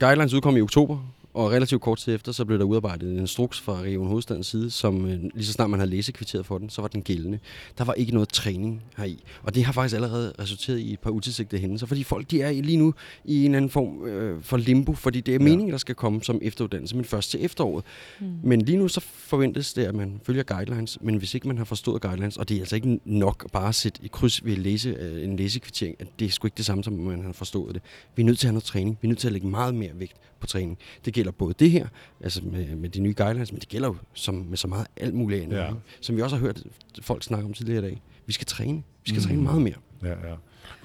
guidelines udkom i oktober, og relativt kort tid efter, så blev der udarbejdet en instruks fra Region Hovedstadens side, som øh, lige så snart man havde læsekvitteret for den, så var den gældende. Der var ikke noget træning heri. Og det har faktisk allerede resulteret i et par utilsigtede hændelser, fordi folk de er lige nu i en eller anden form øh, for limbo, fordi det er Ja. meningen, der skal komme som efteruddannelse, men først til efteråret. Mm. Men lige nu så forventes det, at man følger guidelines, men hvis ikke man har forstået guidelines, og det er altså ikke nok bare at sætte et kryds ved læse, øh, en læsekvittering, at det er sgu ikke det samme, som man har forstået det. Vi er nødt til at have noget træning. Vi er nødt til at lægge meget mere vægt på træning. Det gælder både det her, altså med, med de nye guidelines, men det gælder jo som, med så meget alt muligt andet, Ja. som vi også har hørt folk snakke om tidligere i dag. Vi skal træne. Vi skal Mm. træne meget mere. Ja, ja.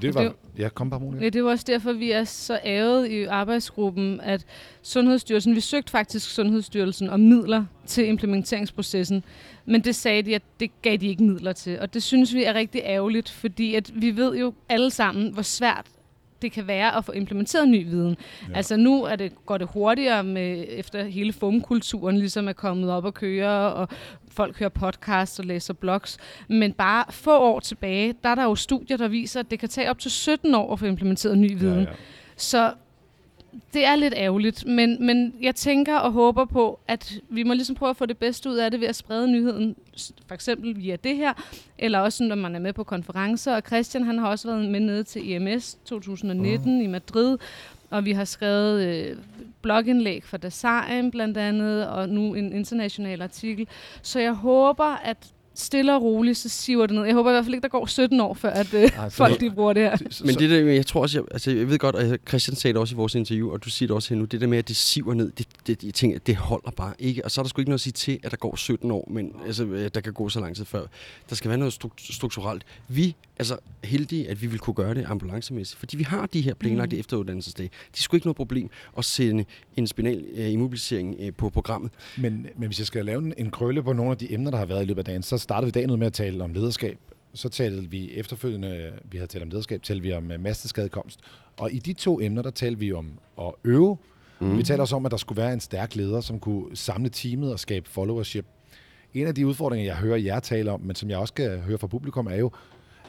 Det var, er ja, kom bare, Monika. Ja, det var også derfor, vi er så ævet i arbejdsgruppen, at Sundhedsstyrelsen, vi søgte faktisk Sundhedsstyrelsen om midler til implementeringsprocessen, men det sagde de, at det gav de ikke midler til. Og det synes vi er rigtig ærgerligt, fordi at vi ved jo alle sammen, hvor svært det kan være at få implementeret ny viden. Ja. Altså nu er det, går det hurtigere med, efter hele FOM-kulturen ligesom er kommet op og køre, og folk hører podcasts og læser blogs. Men bare få år tilbage, der er der jo studier, der viser, at det kan tage op til 17 år at få implementeret ny viden. Ja, ja. Så det er lidt ærgerligt, men, men jeg tænker og håber på, at vi må ligesom prøve at få det bedste ud af det ved at sprede nyheden, for eksempel via det her, eller også når man er med på konferencer. Og Christian han har også været med nede til EMS 2019 mm. i Madrid, og vi har skrevet øh, blogindlæg for Design blandt andet, og nu en international artikel. Så jeg håber, at stille og roligt, så siver det ned. Jeg håber i hvert fald ikke, der går 17 år, før at, øh, Ej, folk de bruger det her. Men det der, jeg tror også, jeg, altså jeg ved godt, og Christian sagde det også i vores interview, og du siger det også her nu, det der med, at det siver ned, det, det, jeg tænker, det holder bare ikke. Og så er der sgu ikke noget at sige til, at der går 17 år, men altså, øh, der kan gå så lang tid før. Der skal være noget struk- strukturelt. Vi er så heldige, at vi vil kunne gøre det ambulancemæssigt, fordi vi har de her planlagte mm. efteruddannelsesdage. Det er sgu ikke noget problem at sende en spinal øh, immobilisering øh, på programmet. Men, men hvis jeg skal lave en, en krølle på nogle af de emner, der har været i løbet af dagen, så startede vi dagen ud med at tale om lederskab. Så talte vi efterfølgende, vi havde talt om lederskab, talte vi om uh, masteskadekomst. Og i de to emner, der talte vi om at øve. Mm. Vi talte også om, at der skulle være en stærk leder, som kunne samle teamet og skabe followership. En af de udfordringer, jeg hører jer tale om, men som jeg også skal høre fra publikum, er jo,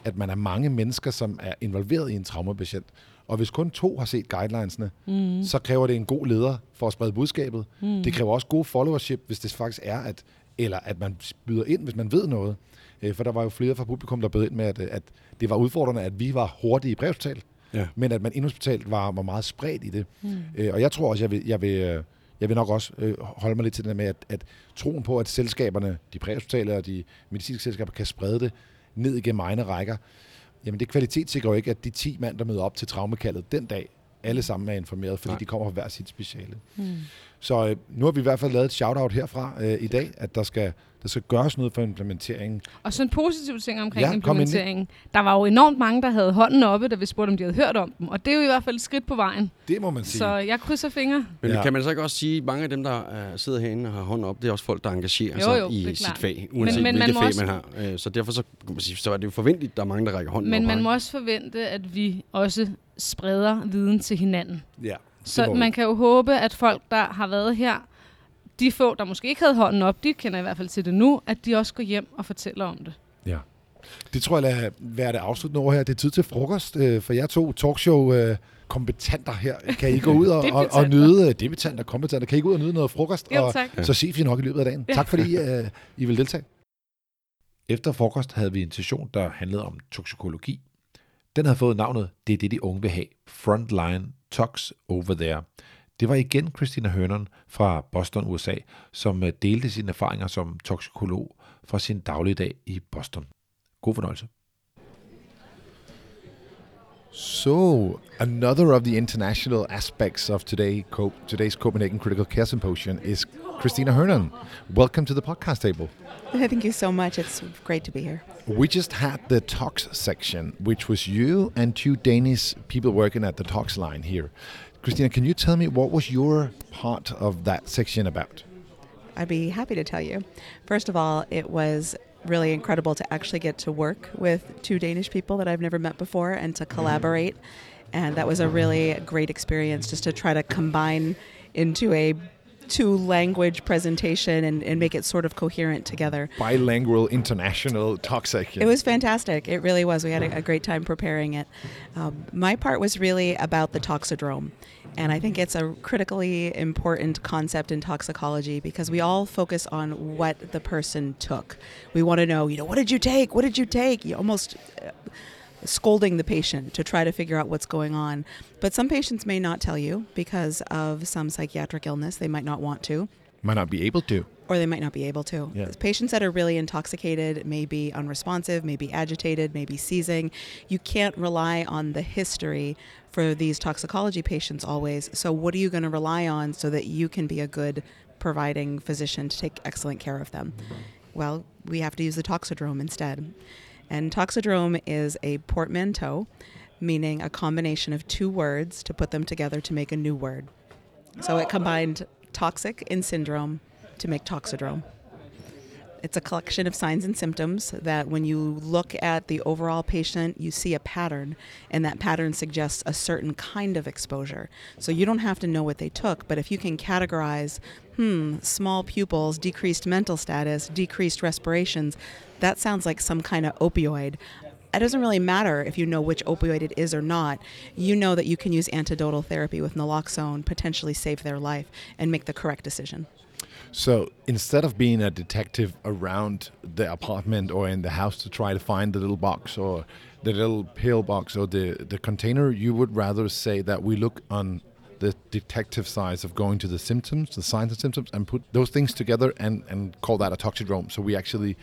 at man er mange mennesker, som er involveret i en traumapatient. Og hvis kun to har set guidelinesene, mm. så kræver det en god leder for at sprede budskabet. Mm. Det kræver også god followership, hvis det faktisk er, at, eller at man byder ind, hvis man ved noget. Øh, For der var jo flere fra publikum, der bød ind med, at, at det var udfordrende, at vi var hurtige i brevstal, Ja. men at man indhospitalt var, var meget spredt i det. Mm. Og jeg tror også, jeg vil, jeg vil, øh, jeg vil nok også øh, holde mig lidt til det med, at, at troen på, at selskaberne, de præhospitale og de medicinske selskaber, kan sprede det ned igennem egne rækker, jamen det kvalitetssikrer jo ikke, at de 10 mand, der møder op til traumekaldet den dag, alle sammen er informeret, fordi Nej. de kommer fra hver sit speciale. Mm. Så øh, nu har vi i hvert fald lavet et shout-out herfra øh, i dag, at der skal, der skal gøres noget for implementeringen. Og så en positiv ting omkring Ja, implementeringen. Der var jo enormt mange, der havde hånden oppe, da vi spurgte, om de havde hørt om dem. Og det er jo i hvert fald et skridt på vejen. Det må man sige. Så jeg krydser fingre. Men Ja. kan man så ikke også sige, at mange af dem, der uh, sidder herinde og har hånden op, det er også folk, der engagerer Jo, sig jo, i sit fag, uanset men man hvilket fag også- man har. Uh, så derfor så, kan man sige, så er det jo forventeligt, at der er mange, der rækker hånden Men op. man her, må også forvente, at vi også spreder viden til hinanden. Ja, Så man kan jo håbe, at folk, der har været her, de få, der måske ikke havde hånden op, de kender i hvert fald til det nu, at de også går hjem og fortæller om det. Ja. Det tror jeg lader være det afsluttende ord her. Det er tid til frokost øh, for jer to talkshow øh, kompetenter her. Kan I gå ud og, og, og nyde, øh, debutanter, kompetenter, kan I gå ud og nyde noget frokost? Jo, og tak. så ses vi nok i løbet af dagen. Ja. Tak fordi øh, I vil deltage. Efter frokost havde vi en session, der handlede om toksikologi. Den havde fået navnet Det er det, de unge vil have. Frontline Tox Over There. Det var igen Christina Hernon fra Boston, USA, som øh, delte sine erfaringer som toksikolog fra sin dagligdag i Boston. God fornøjelse. So, another of the international aspects of today, Co- today's Copenhagen Critical Care Symposium is Christina Hernan. Welcome to the podcast table. Thank you so much. It's great to be here. We just had the talks section, which was you and two Danish people working at the talks line here. Christina, can you tell me what was your part of that section about? I'd be happy to tell you. First of all, it was really incredible to actually get to work with two Danish people that I've never met before and to mm-hmm. collaborate. And that was a really great experience just to try to combine into a two language presentation and, and make it sort of coherent together. Bilingual international talk section. It was fantastic. It really was. We had a, a great time preparing it. Um, my part was really about the toxidrome. And I think it's a critically important concept in toxicology because we all focus on what the person took. We want to know, you know, what did you take? What did you take? You almost uh, scolding the patient to try to figure out what's going on. But some patients may not tell you because of some psychiatric illness. They might not want to Might not be able to. or they might not be able to. Yeah. Patients that are really intoxicated may be unresponsive, may be agitated, may be seizing. You can't rely on the history for these toxicology patients always. So, what are you going to rely on so that you can be a good providing physician to take excellent care of them? Well, we have to use the toxidrome instead. And toxidrome is a portmanteau, meaning a combination of two words to put them together to make a new word. So it combined toxic and syndrome to make toxidrome. It's a collection of signs and symptoms that when you look at the overall patient, you see a pattern, and that pattern suggests a certain kind of exposure. So you don't have to know what they took, but if you can categorize, hmm, small pupils, decreased mental status, decreased respirations, that sounds like some kind of opioid. It doesn't really matter if you know which opioid it is or not. You know that you can use antidotal therapy with naloxone, potentially save their life, and make the correct decision. So instead of being a detective around the apartment or in the house to try to find the little box or the little pill box or the, the container, you would rather say that we look on the detective side of going to the symptoms, the signs and symptoms, and put those things together and, and call that a toxidrome. So we actually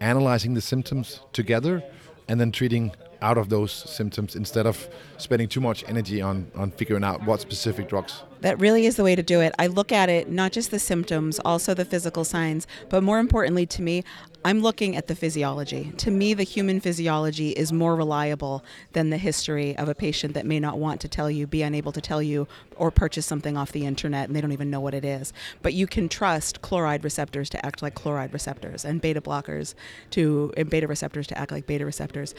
analyzing the symptoms together and then treating out of those symptoms instead of spending too much energy on, on figuring out what specific drugs That really is the way to do it. I look at it not just the symptoms, also the physical signs, but more importantly to me, I'm looking at the physiology. To me, the human physiology is more reliable than the history of a patient that may not want to tell you, be unable to tell you, or purchase something off the internet and they don't even know what it is. But you can trust chloride receptors to act like chloride receptors and beta blockers to and beta receptors to act like beta receptors.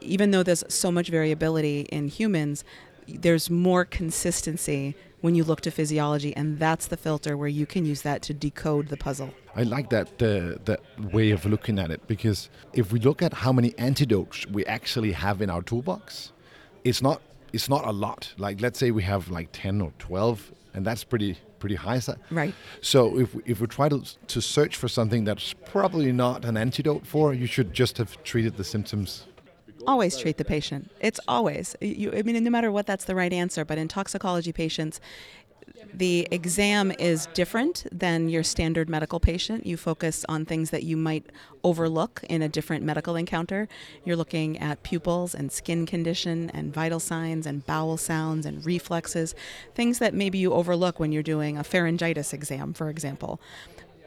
Even though there's so much variability in humans, there's more consistency when you look to physiology, and that's the filter where you can use that to decode the puzzle. I like that uh, that way of looking at it because if we look at how many antidotes we actually have in our toolbox, it's not it's not a lot. Like let's say we have like ten or twelve, and that's pretty pretty high. Right. So if if we try to to search for something that's probably not an antidote for, you should just have treated the symptoms. Always treat the patient. It's always. You, I mean, no matter what, that's the right answer. But in toxicology patients, The exam is different than your standard medical patient. You focus on things that you might overlook in a different medical encounter. You're looking at pupils and skin condition and vital signs and bowel sounds and reflexes, things that maybe you overlook when you're doing a pharyngitis exam, for example.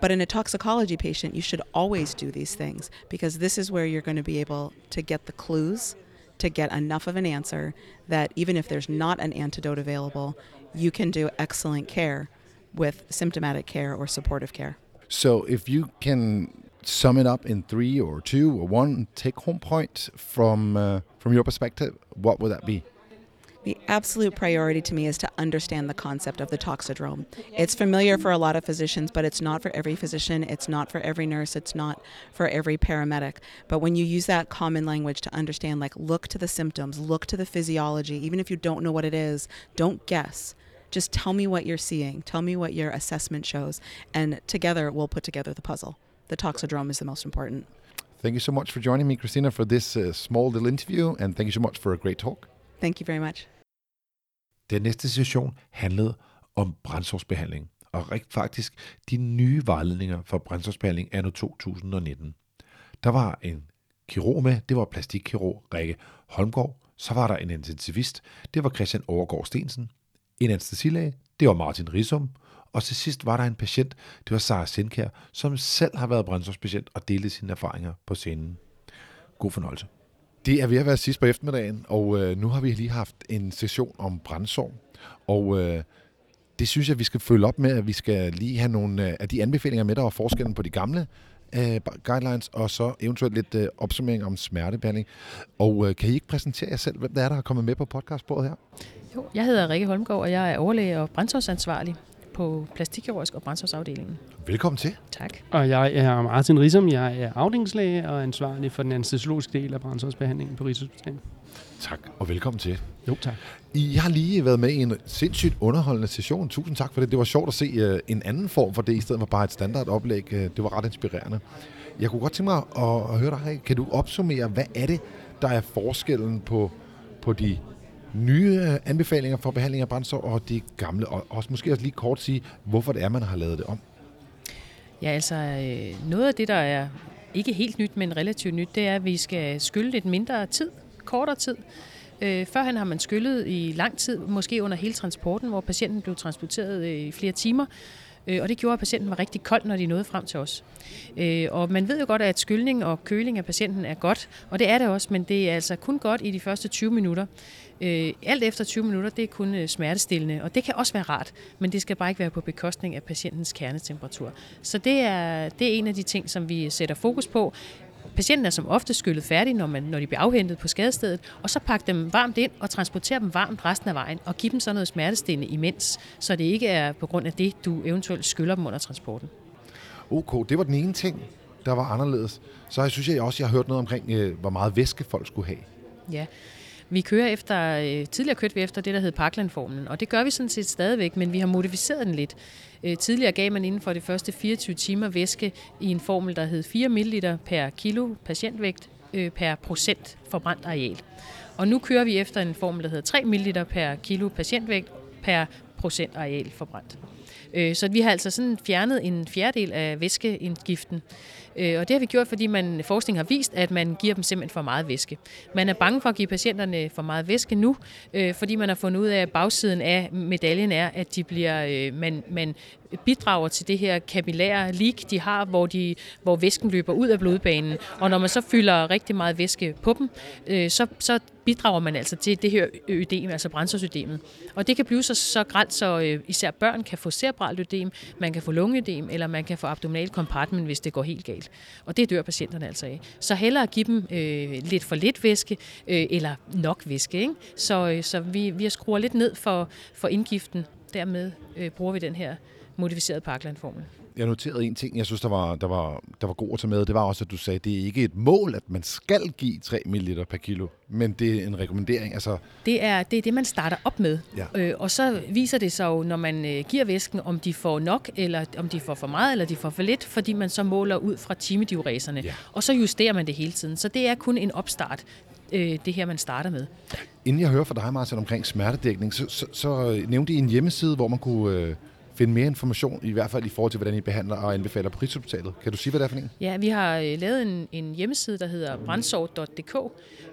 But in a toxicology patient, you should always do these things because this is where you're going to be able to get the clues to get enough of an answer that even if there's not an antidote available, you can do excellent care with symptomatic care or supportive care. So if you can sum it up in three or two or one take-home point from uh, from your perspective, what would that be? The absolute priority to me is to understand the concept of the toxidrome. It's familiar for a lot of physicians, but it's not for every physician, it's not for every nurse, it's not for every paramedic. But when you use that common language to understand, like, look to the symptoms, look to the physiology, even if you don't know what it is, don't guess. Just tell me what you're seeing, tell me what your assessment shows, and together we'll put together the puzzle. The toxidrome is the most important. Thank you so much for joining me, Christina, for this uh, small little interview, and thank you so much for a great talk. Thank you very much. Den næste session handlede om brændsårsbehandling, og rigt faktisk de nye vejledninger for brændsårsbehandling anno 2019. Der var en kirurg med, det var plastikkirurg Rikke Holmgaard, så var der en intensivist, det var Christian Overgaard Stensen, en anestesilæge, det var Martin Risum, og til sidst var der en patient, det var Sara Sindkær, som selv har været brændsårspatient og delte sine erfaringer på scenen. God fornøjelse. Det er ved at være sidst på eftermiddagen, og øh, nu har vi lige haft en session om brændsår. Og øh, det synes jeg, vi skal følge op med, at vi skal lige have nogle øh, af de anbefalinger med, der var forskellen på de gamle øh, guidelines, og så eventuelt lidt øh, opsummering om smertebehandling. Og øh, kan I ikke præsentere jer selv, hvem der er, der har kommet med på podcastbordet her? Jo, jeg hedder Rikke Holmgaard, og jeg er overlæge og brændsårsansvarlig på plastikkirurgisk og brændsårsafdelingen. Velkommen til. Tak. Og jeg er Martin Risum, jeg er afdelingslæge og ansvarlig for den anestesiologiske del af brændsårsbehandlingen på Rigshospitalet. Tak, og velkommen til. Jo, tak. I har lige været med i en sindssygt underholdende session. Tusind tak for det. Det var sjovt at se uh, en anden form for det, i stedet for bare et standardoplæg. Uh, det var ret inspirerende. Jeg kunne godt tænke mig at, at høre dig, kan du opsummere, hvad er det, der er forskellen på, på de nye øh, anbefalinger for behandling af brændstof og det gamle, og også måske også lige kort sige, hvorfor det er, man har lavet det om? Ja, altså øh, noget af det, der er ikke helt nyt, men relativt nyt, det er, at vi skal skylde lidt mindre tid, kortere tid. Øh, førhen har man skyllet i lang tid, måske under hele transporten, hvor patienten blev transporteret øh, i flere timer. Øh, og det gjorde, at patienten var rigtig kold, når de nåede frem til os. Øh, og man ved jo godt, at skyldning og køling af patienten er godt, og det er det også, men det er altså kun godt i de første 20 minutter. Øh, alt efter 20 minutter, det er kun øh, smertestillende, og det kan også være rart, men det skal bare ikke være på bekostning af patientens kernetemperatur. Så det er, det er en af de ting, som vi sætter fokus på. Patienten er som ofte skyllet færdig, når, man, når de bliver afhentet på skadestedet, og så pakke dem varmt ind og transportere dem varmt resten af vejen, og give dem så noget smertestillende imens, så det ikke er på grund af det, du eventuelt skyller dem under transporten. Ok, det var den ene ting, der var anderledes. Så jeg synes jeg også, jeg har hørt noget omkring, øh, hvor meget væske folk skulle have. Ja, vi kører efter, øh, tidligere kørte vi efter det, der hed Parkland-formlen, og det gør vi sådan set stadigvæk, men vi har modificeret den lidt. Øh, tidligere gav man inden for de første 24 timer væske i en formel, der hed 4 ml per kilo patientvægt øh, per procent forbrændt areal. Og nu kører vi efter en formel, der hedder 3 ml per kilo patientvægt per procent areal forbrændt. Øh, så vi har altså sådan fjernet en fjerdedel af væskeindgiften. Øh, og det har vi gjort, fordi man, forskning har vist, at man giver dem simpelthen for meget væske. Man er bange for at give patienterne for meget væske nu, øh, fordi man har fundet ud af, at bagsiden af medaljen er, at de bliver, øh, man, man bidrager til det her kapillære leak, de har, hvor, de, hvor væsken løber ud af blodbanen. Og når man så fylder rigtig meget væske på dem, øh, så, så bidrager man altså til det her ødem, altså brændsårsødemet. Og det kan blive så, så grælt, så øh, især børn kan få cerebralt ødem, man kan få lungeødem, eller man kan få abdominal compartment, hvis det går helt galt. Og det dør patienterne altså af. Så hellere give dem øh, lidt for lidt væske, øh, eller nok væske. Ikke? Så, øh, så vi, vi skruer lidt ned for, for indgiften. Dermed øh, bruger vi den her modificerede Parkland-formel jeg noterede en ting, jeg synes, der var, der, var, der var god at tage med. Det var også, at du sagde, at det er ikke et mål, at man skal give 3 ml per kilo, men det er en rekommendering. Altså... Det, er, det er det, man starter op med. Ja. Øh, og så viser det sig jo, når man øh, giver væsken, om de får nok, eller om de får for meget, eller de får for lidt, fordi man så måler ud fra timediureserne. Ja. Og så justerer man det hele tiden. Så det er kun en opstart øh, det her, man starter med. Inden jeg hører fra dig, Martin, omkring smertedækning, så, så, så nævnte I en hjemmeside, hvor man kunne øh, finde mere information, i hvert fald i forhold til, hvordan I behandler og anbefaler på Rigshospitalet. Kan du sige, hvad det er for en? Ja, vi har øh, lavet en, en hjemmeside, der hedder brandsorg.dk,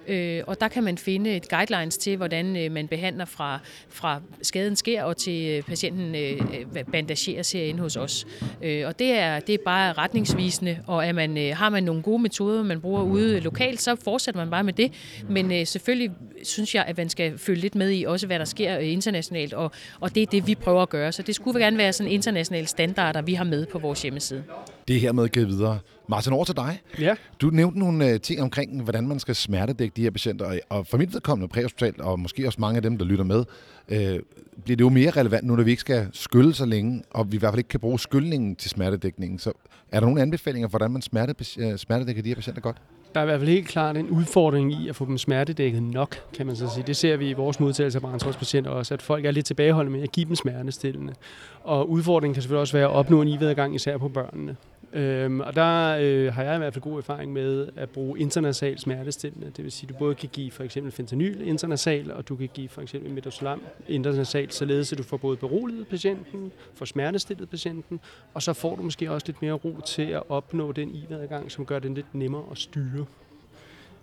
øh, og der kan man finde et guidelines til, hvordan øh, man behandler fra, fra skaden sker og til øh, patienten øh, øh bandageres herinde hos os. Øh, og det er, det er bare retningsvisende, og er man, øh, har man nogle gode metoder, man bruger ude lokalt, så fortsætter man bare med det. Men øh, selvfølgelig synes jeg, at man skal følge lidt med i også, hvad der sker øh, internationalt, og, og det er det, vi prøver at gøre. Så det skulle gerne være sådan internationale standarder, vi har med på vores hjemmeside. Det er hermed givet videre. Martin, over til dig. Ja. Du nævnte nogle øh, ting omkring, hvordan man skal smertedække de her patienter, og for mit vedkommende præhospital, og måske også mange af dem, der lytter med, øh, bliver det jo mere relevant nu, når vi ikke skal skylle så længe, og vi i hvert fald ikke kan bruge skyldningen til smertedækningen. Så er der nogle anbefalinger for, hvordan man smerte, øh, smertedækker de her patienter godt? Der er i hvert fald helt klart en udfordring i at få dem smertedækket nok, kan man så sige. Det ser vi i vores modtagelse af brandtrådspatienter også, at folk er lidt tilbageholdende med at give dem smertestillende. Og udfordringen kan selvfølgelig også være at opnå en ivedgang, især på børnene. Øhm, og der øh, har jeg i hvert fald god erfaring med at bruge internasal smertestillende. Det vil sige, at du både kan give for eksempel fentanyl internasal, og du kan give for eksempel midazolam internasal, således at du får både beroliget patienten, får smertestillet patienten, og så får du måske også lidt mere ro til at opnå den ivedgang, som gør den lidt nemmere at styre.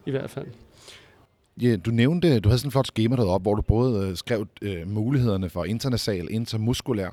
I hvert fald. Ja, du nævnte, du havde sådan en flot schema deroppe, hvor du både øh, skrev øh, mulighederne for internasal, intermuskulær,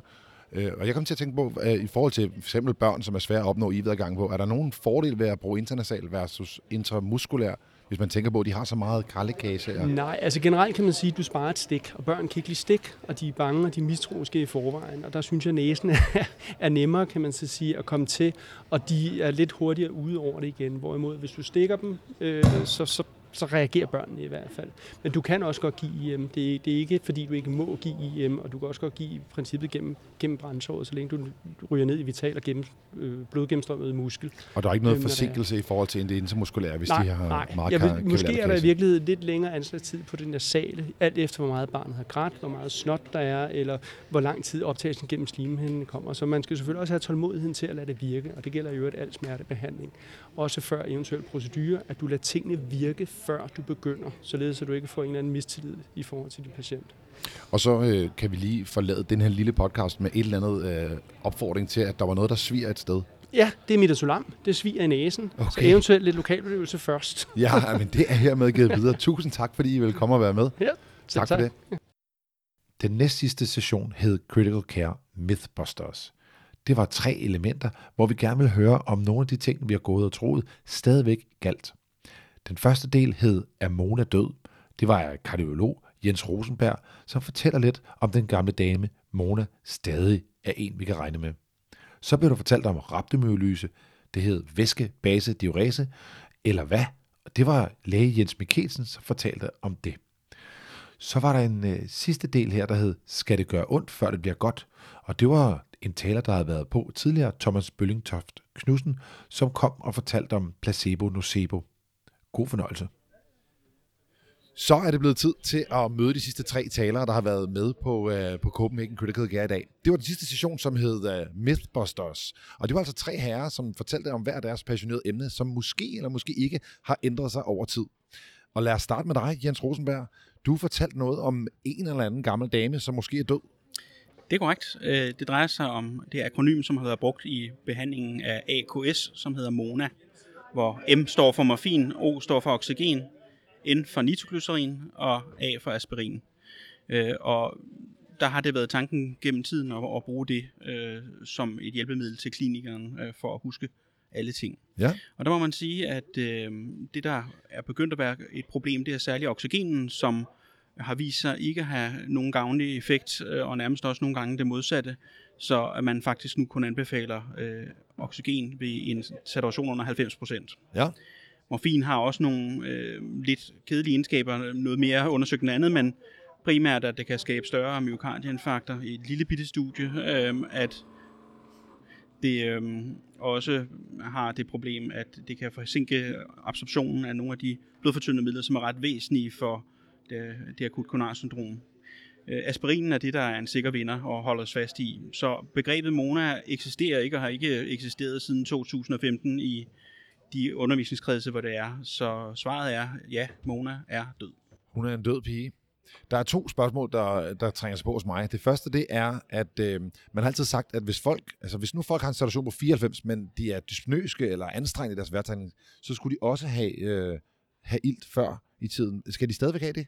Øh, og jeg kom til at tænke på, at i forhold til for eksempel børn, som er svære at opnå i gang på, er der nogen fordel ved at bruge internasal versus intramuskulær, hvis man tænker på, at de har så meget krallekage? Og... Nej, altså generelt kan man sige, at du sparer et stik, og børn kan ikke lide stik, og de er bange, og de mistroiske i forvejen. Og der synes jeg, at næsen er, er nemmere, kan man så sige, at komme til, og de er lidt hurtigere ude over det igen. Hvorimod, hvis du stikker dem, øh, så, så så reagerer børnene i hvert fald. Men du kan også godt give IM. Det, det er ikke, fordi du ikke må give IM, og du kan også godt give i princippet gennem, gennem brændsåret, så længe du ryger ned i vital og gennem øh, blodgennemstrømmet muskel. Og der er ikke noget øhm, forsinkelse i forhold til det intermuskulære, hvis nej, de har nej. meget Jeg ved, Måske er der i virkeligheden lidt længere anslagstid på den sale, alt efter hvor meget barnet har grædt, hvor meget snot der er, eller hvor lang tid optagelsen gennem slimhinden kommer. Så man skal selvfølgelig også have tålmodigheden til at lade det virke, og det gælder jo et alt smertebehandling. Også før eventuel procedure, at du lader tingene virke, før du begynder, således at du ikke får en eller anden mistillid i forhold til din patient. Og så øh, kan vi lige forlade den her lille podcast med et eller andet øh, opfordring til, at der var noget, der sviger et sted. Ja, det er midazolam. Det sviger i næsen. Okay. Så eventuelt lidt lokalbedøvelse først. ja, men det er hermed givet videre. Tusind tak, fordi I vil komme og være med. Ja, tak, tak for det. Den næst sidste session hed Critical Care Mythbusters. Det var tre elementer, hvor vi gerne vil høre, om nogle af de ting, vi har gået og troet, stadigvæk galt. Den første del hed Er Mona død? Det var kardiolog Jens Rosenberg, som fortæller lidt om den gamle dame, Mona stadig er en, vi kan regne med. Så blev der fortalt om raptemyolyse. Det hed væske, base, diurese, eller hvad? Det var læge Jens Mikkelsen, som fortalte om det. Så var der en øh, sidste del her, der hed Skal det gøre ondt, før det bliver godt? Og det var en taler, der havde været på tidligere, Thomas Bøllingtoft Knudsen, som kom og fortalte om placebo-nocebo. God fornøjelse. Så er det blevet tid til at møde de sidste tre talere, der har været med på, uh, på Copenhagen Critical Care i dag. Det var den sidste session, som hed uh, Mythbusters. Og det var altså tre herrer, som fortalte om hver deres passionerede emne, som måske eller måske ikke har ændret sig over tid. Og lad os starte med dig, Jens Rosenberg. Du fortalte noget om en eller anden gammel dame, som måske er død. Det er korrekt. Øh, det drejer sig om det akronym, som har været brugt i behandlingen af AKS, som hedder MONA hvor M står for morfin, O står for oxygen, N for nitroglycerin og A for aspirin. Øh, og der har det været tanken gennem tiden at, at bruge det øh, som et hjælpemiddel til klinikeren øh, for at huske alle ting. Ja. Og der må man sige, at øh, det der er begyndt at være et problem, det er særligt oxygenen, som har vist sig ikke at have nogen gavnlig effekt, øh, og nærmest også nogle gange det modsatte, så at man faktisk nu kun anbefaler øh, oxygen ved en saturation under 90 procent. Ja. Morfin har også nogle øh, lidt kedelige egenskaber, noget mere undersøgt end andet, men primært, at det kan skabe større myokardieinfarkter i et lille bitte studie, øh, at det øh, også har det problem, at det kan forsinke absorptionen af nogle af de blodfortyndende midler, som er ret væsentlige for det, det akut koronarsyndrom. Øh, aspirinen er det, der er en sikker vinder og holder os fast i. Så begrebet Mona eksisterer ikke og har ikke eksisteret siden 2015 i, de undervisningskredse, hvor det er. Så svaret er, ja, Mona er død. Hun er en død pige. Der er to spørgsmål, der, der trænger sig på hos mig. Det første, det er, at øh, man har altid sagt, at hvis folk, altså hvis nu folk har en situation på 94, men de er dyspnøske eller anstrengende i deres vejrtrækning, så skulle de også have, øh, have ilt før i tiden. Skal de stadigvæk have det?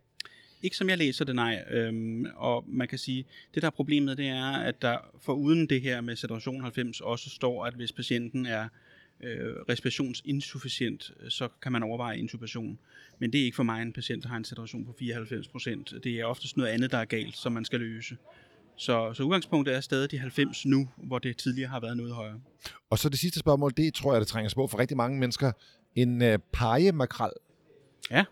Ikke som jeg læser det, nej. Øhm, og man kan sige, det der er problemet, det er, at der for uden det her med saturation 90 også står, at hvis patienten er øh, respirationsinsufficient, så kan man overveje intubation. Men det er ikke for mig en patient, der har en saturation på 94 procent. Det er oftest noget andet, der er galt, som man skal løse. Så, så udgangspunktet er stadig de 90 nu, hvor det tidligere har været noget højere. Og så det sidste spørgsmål, det tror jeg, det trænger sig på for rigtig mange mennesker. En øh, pejemakrel. Ja.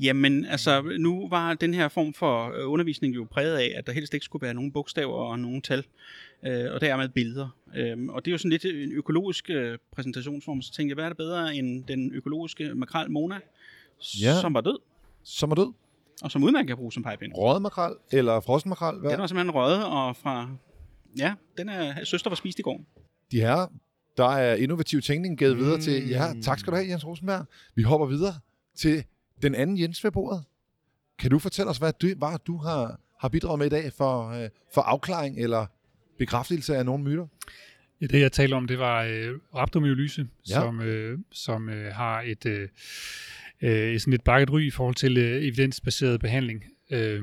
Jamen, altså, nu var den her form for øh, undervisning jo præget af, at der helst ikke skulle være nogen bogstaver og nogen tal, øh, og dermed billeder. Øhm, og det er jo sådan lidt en økologisk øh, præsentationsform, så tænkte jeg, hvad er det bedre end den økologiske makrel Mona, Ja. som var død, Som er død. og som udmærket kan bruge som pegepind. Røget makrel eller frossen makrel? Hvad? Den var simpelthen røget, og fra... Ja, den er søster var spist i går. De her, der er innovativ tænkning givet mm. videre til. Ja, tak skal du have, Jens Rosenberg. Vi hopper videre til den anden Jens ved bordet. Kan du fortælle os, hvad du, hvad du har, har bidraget med i dag for, øh, for afklaring eller bekræftelse af nogle myter? Ja, det jeg talte om, det var øh, rhabdomyolyse, ja. som, øh, som øh, har et, øh, øh, sådan et bakket ry i forhold til øh, evidensbaseret behandling. Øh,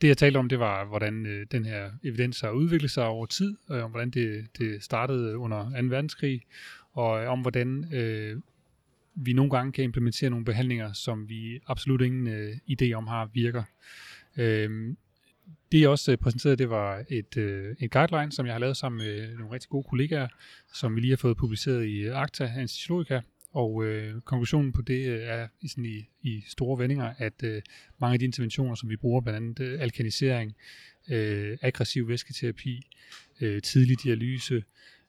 det jeg talte om, det var, hvordan øh, den her evidens har udviklet sig over tid, øh, om hvordan det, det startede under 2. verdenskrig, og øh, om hvordan øh, vi nogle gange kan implementere nogle behandlinger, som vi absolut ingen øh, idé om har virker. Øh, det jeg også øh, præsenterede, det var et, øh, en guideline, som jeg har lavet sammen med nogle rigtig gode kollegaer, som vi lige har fået publiceret i øh, Acta Anesthesiologica. Og øh, konklusionen på det øh, er i, sådan i, i store vendinger, at øh, mange af de interventioner, som vi bruger, blandt andet øh, alkanisering, øh, aggressiv væsketerapi, øh, tidlig dialyse,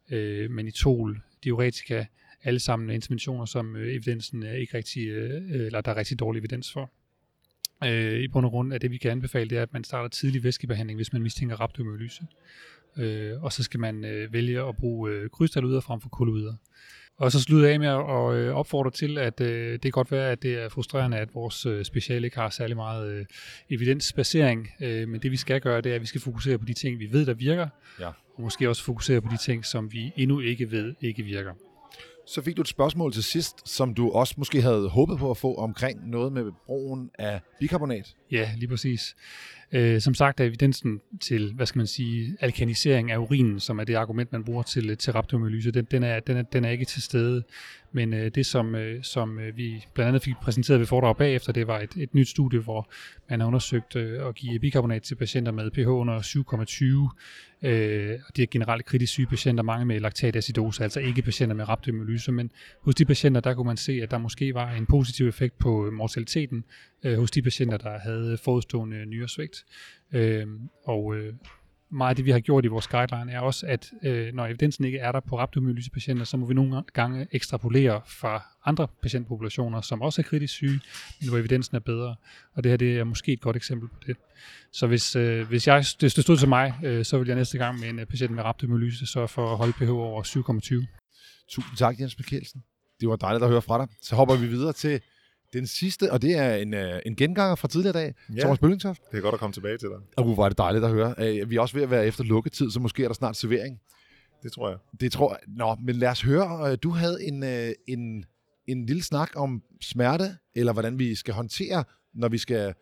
øh, manitol, diuretika, alle sammen er interventioner, som øh, evidensen er ikke rigtig, øh, eller der er rigtig dårlig evidens for. Øh, I bund og grund er det, vi kan anbefale, det er, at man starter tidlig væskebehandling, hvis man mistænker rhabdomyolyse. Øh, og så skal man øh, vælge at bruge øh, krydstaluder frem for koloider. Og så slutter jeg af med at øh, opfordre til, at øh, det kan godt være, at det er frustrerende, at vores øh, speciale ikke har særlig meget øh, evidensbasering, øh, men det vi skal gøre, det er, at vi skal fokusere på de ting, vi ved, der virker, Ja. og måske også fokusere på de ting, som vi endnu ikke ved, ikke virker. Så fik du et spørgsmål til sidst, som du også måske havde håbet på at få omkring noget med brugen af bikarbonat. Ja, lige præcis. Øh, som sagt er evidensen til, hvad skal man sige, alkanisering af urinen, som er det argument, man bruger til, til rhabdomyolyse, den, den, er, den, er, den er ikke til stede. Men øh, det, som, øh, som øh, vi blandt andet fik præsenteret ved foredrag bagefter, det var et, et nyt studie, hvor man har undersøgt øh, at give bikarbonat til patienter med pH under 7,20. Øh, og det er generelt kritisk syge patienter, mange med laktatacidose, altså ikke patienter med rhabdomyolyse, men hos de patienter, der kunne man se, at der måske var en positiv effekt på mortaliteten øh, hos de patienter, der havde forudstående nyresvigt. Øh, og øh, meget af det, vi har gjort i vores guideline, er også, at øh, når evidensen ikke er der på rhabdomyolyse-patienter, så må vi nogle gange ekstrapolere fra andre patientpopulationer, som også er kritisk syge, men hvor evidensen er bedre. Og det her det er måske et godt eksempel på det. Så hvis, øh, hvis jeg, hvis det stod til mig, øh, så vil jeg næste gang med en øh, patient med rhabdomyolyse sørge for at holde pH over 7,20. Tusind tak, Jens Mikkelsen. Det var dejligt at høre fra dig. Så hopper vi videre til den sidste, og det er en, øh, en genganger fra tidligere dag. Ja. Thomas Bøllingtoft. Det er godt at komme tilbage til dig. Og uh, var det dejligt at høre. Øh, Vi er også ved at være efter lukketid, så måske er der snart servering. Det tror jeg. Det tror jeg. Nå, men lad os høre. øh, Du havde en, øh, en, en lille snak om smerte, eller hvordan vi skal håndtere, når vi skal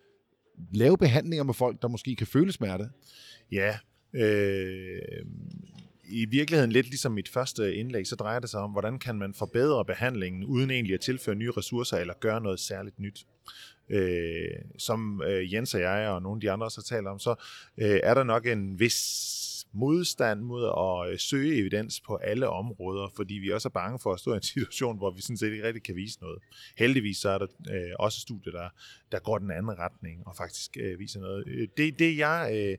lave behandlinger med folk, der måske kan føle smerte. Ja, øh, i virkeligheden lidt ligesom mit første indlæg, så drejer det sig om, hvordan kan man forbedre behandlingen, uden egentlig at tilføre nye ressourcer eller gøre noget særligt nyt. Øh, som øh, Jens og jeg og nogle af de andre også har talt om, så øh, er der nok en vis modstand mod at øh, søge evidens på alle områder, fordi vi også er bange for at stå i en situation, hvor vi sådan set ikke rigtig kan vise noget. Heldigvis så er der øh, også studier, der, der går den anden retning og faktisk øh, viser noget. Øh, det, det jeg øh,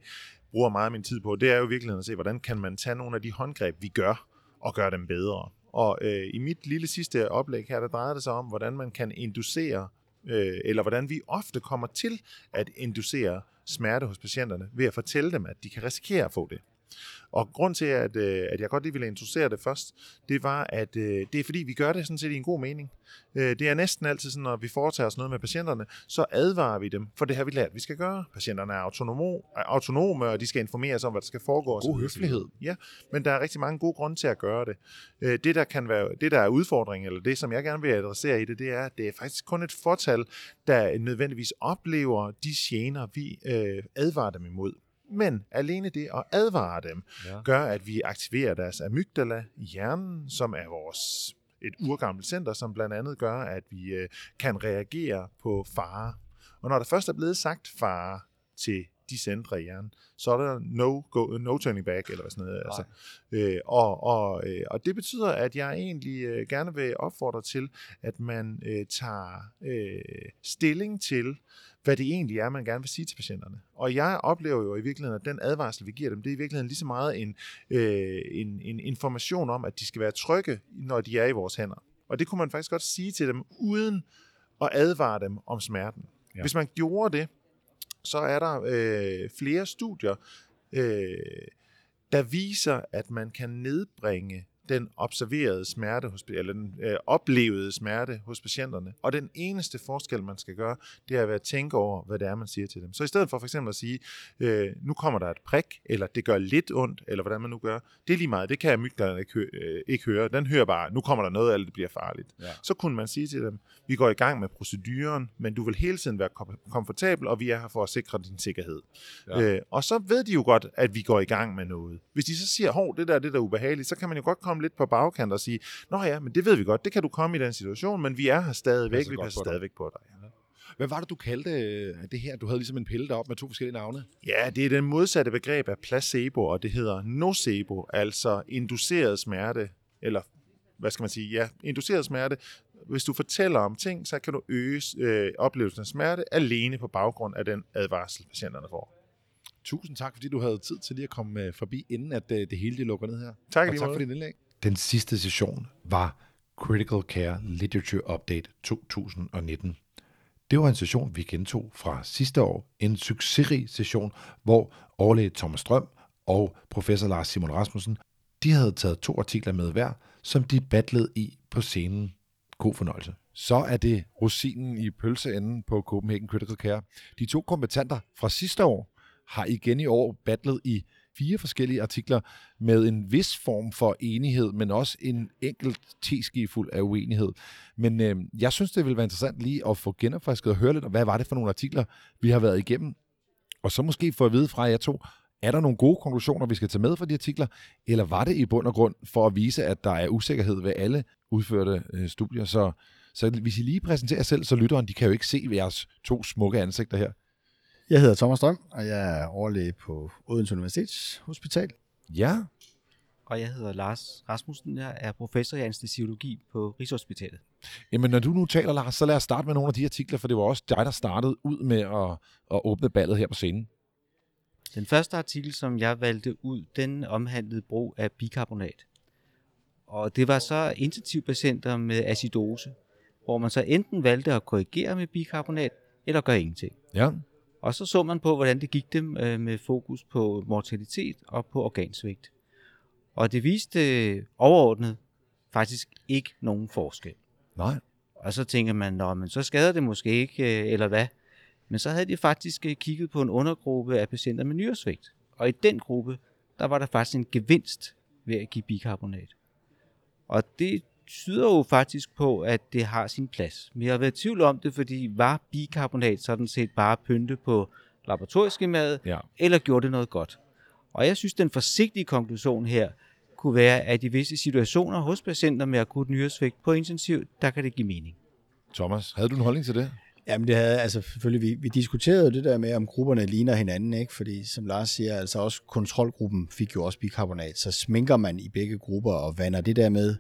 bruger meget af min tid på, det er jo i virkeligheden at se, hvordan kan man tage nogle af de håndgreb, vi gør, og gøre dem bedre. Og øh, i mit lille sidste oplæg her, der drejer det sig om, hvordan man kan inducere, øh, eller hvordan vi ofte kommer til at inducere smerte hos patienterne, ved at fortælle dem, at de kan risikere at få det. Og grund til, at, øh, at jeg godt lige ville introducere det først, det var, at øh, det er fordi, vi gør det sådan set i en god mening. Øh, det er næsten altid sådan, når vi foretager os noget med patienterne, så advarer vi dem, for det har vi lært, vi skal gøre. Patienterne er autonome, autonome og de skal informeres om, hvad der skal foregå. God høflighed. Ja, men der er rigtig mange gode grunde til at gøre det. Det, der kan være, det, der er udfordringen, eller det, som jeg gerne vil adressere i det, det er, at det er faktisk kun et fortal, der nødvendigvis oplever de gener, vi øh, advarer dem imod. Men alene det at advare dem, Ja. gør, at vi aktiverer deres amygdala i hjernen, som er vores et urgammelt center, som blandt andet gør, at vi øh, kan reagere på fare. Og når der først er blevet sagt fare til de centre i hjernen, så er der no, go, no turning back, eller hvad sådan noget. Altså, øh, og, og, øh, og det betyder, at jeg egentlig øh, gerne vil opfordre til, at man øh, tager øh, stilling til, hvad det egentlig er, man gerne vil sige til patienterne. Og jeg oplever jo i virkeligheden, at den advarsel, vi giver dem, det er i virkeligheden lige så meget en, øh, en, en information om, at de skal være trygge, når de er i vores hænder. Og det kunne man faktisk godt sige til dem, uden at advare dem om smerten. Ja. Hvis man gjorde det, så er der øh, flere studier, øh, der viser, at man kan nedbringe den observerede smerte, hos, eller den øh, oplevede smerte hos patienterne. Og den eneste forskel, man skal gøre, det er at tænke over, hvad det er, man siger til dem. Så i stedet for for eksempel at sige, øh, nu kommer der et prik, eller det gør lidt ondt, eller hvordan man nu gør, det er lige meget, det kan amygdalen ikke, hø- øh, ikke høre. Den hører bare, nu kommer der noget, eller det bliver farligt. Ja. Så kunne man sige til dem, vi går i gang med proceduren, men du vil hele tiden være kom- komfortabel, og vi er her for at sikre din sikkerhed. Ja. Øh, og så ved de jo godt, at vi går i gang med noget. Hvis de så siger, hov, det der, det der er ubehageligt, så kan man jo godt komme lidt på bagkant og sige, nå ja, men det ved vi godt, det kan du komme i den situation, men vi er her stadigvæk, Passer vi passer på dig. stadigvæk på dig. Hvad var det, du kaldte øh, det her? Du havde ligesom en pille deroppe med to forskellige navne. Ja, det er den modsatte begreb af placebo, og det hedder nocebo, altså induceret smerte, eller hvad skal man sige, ja, induceret smerte. Hvis du fortæller om ting, så kan du øge øh, oplevelsen af smerte alene på baggrund af den advarsel, patienterne får. Tusind tak, fordi du havde tid til lige at komme øh, forbi, inden at øh, det hele det lukker ned her. Tak og tak for dit indlæg. Den sidste session var Critical Care Literature Update 2019. Det var en session, vi gentog fra sidste år. En succesrig session, hvor overlæge Thomas Strøm og professor Lars Simon Rasmussen, de havde taget to artikler med hver, som de battlede i på scenen. God fornøjelse. Så er det rosinen i pølseenden på Copenhagen Critical Care. De to kompetenter fra sidste år har igen i år battlet i fire forskellige artikler med en vis form for enighed, men også en enkelt teskefuld af uenighed. Men øh, jeg synes, det ville være interessant lige at få genopfrisket og høre lidt, om, hvad var det for nogle artikler, vi har været igennem. Og så måske få at vide fra jer to, er der nogle gode konklusioner, vi skal tage med fra de artikler, eller var det i bund og grund for at vise, at der er usikkerhed ved alle udførte øh, studier? Så, så hvis I lige præsenterer jer selv, så lytteren, de kan jo ikke se jeres to smukke ansigter her. Jeg hedder Thomas Strøm, og jeg er overlæge på Odense Universitets Hospital. Ja. Og jeg hedder Lars Rasmussen. Jeg er professor i anestesiologi på Rigshospitalet. Jamen, når du nu taler, Lars, så lad os starte med nogle af de artikler, for det var også dig, der startede ud med at, at åbne ballet her på scenen. Den første artikel, som jeg valgte ud, den omhandlede brug af bikarbonat. Og det var så intensivpatienter med acidose, hvor man så enten valgte at korrigere med bikarbonat, eller gøre ingenting. Ja. Og så så man på, hvordan det gik dem øh, med fokus på mortalitet og på organsvigt. Og det viste øh, overordnet faktisk ikke nogen forskel. Nej. Og så tænker man, Nå, men så skader det måske ikke, øh, eller hvad? Men så havde de faktisk kigget på en undergruppe af patienter med nyresvigt. Og i den gruppe, der var der faktisk en gevinst ved at give bikarbonat. Og det tyder jo faktisk på, at det har sin plads. Men jeg har været i tvivl om det, fordi var bikarbonat sådan set bare pynte på laboratorieskemaet, ja. eller gjorde det noget godt? Og jeg synes, den forsigtige konklusion her kunne være, at i visse situationer hos patienter med akut nyresvigt på intensiv, der kan det give mening. Thomas, havde du en holdning til det? Jamen det havde, altså selvfølgelig, vi, vi diskuterede det der med, om grupperne ligner hinanden, ikke? fordi som Lars siger, altså også kontrolgruppen fik jo også bikarbonat, så sminker man i begge grupper og vander det der med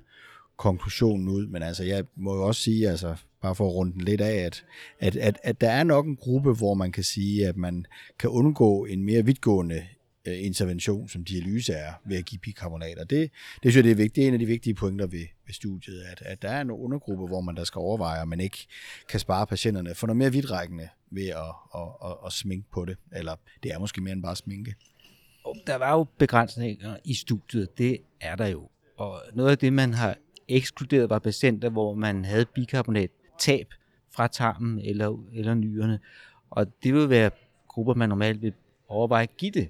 konklusionen ud, men altså jeg må jo også sige, altså bare for at runde den lidt af, at, at, at, at der er nok en gruppe, hvor man kan sige, at man kan undgå en mere vidtgående øh, intervention, som dialyse er, ved at give bikarbonat. Og det, det synes jeg, det er, vigtigt. det er en af de vigtige pointer ved, ved studiet, at, at der er en undergruppe, hvor man der skal overveje, om man ikke kan spare patienterne for noget mere vidtrækkende ved at, at, at, at sminke på det. Eller det er måske mere end bare sminke. Oh, der var jo begrænsninger i studiet, det er der jo. Og noget af det, man har ekskluderet, var patienter, hvor man havde bikarbonat tab fra tarmen eller, eller nyrerne. Og det vil være grupper, man normalt vil overveje at give det.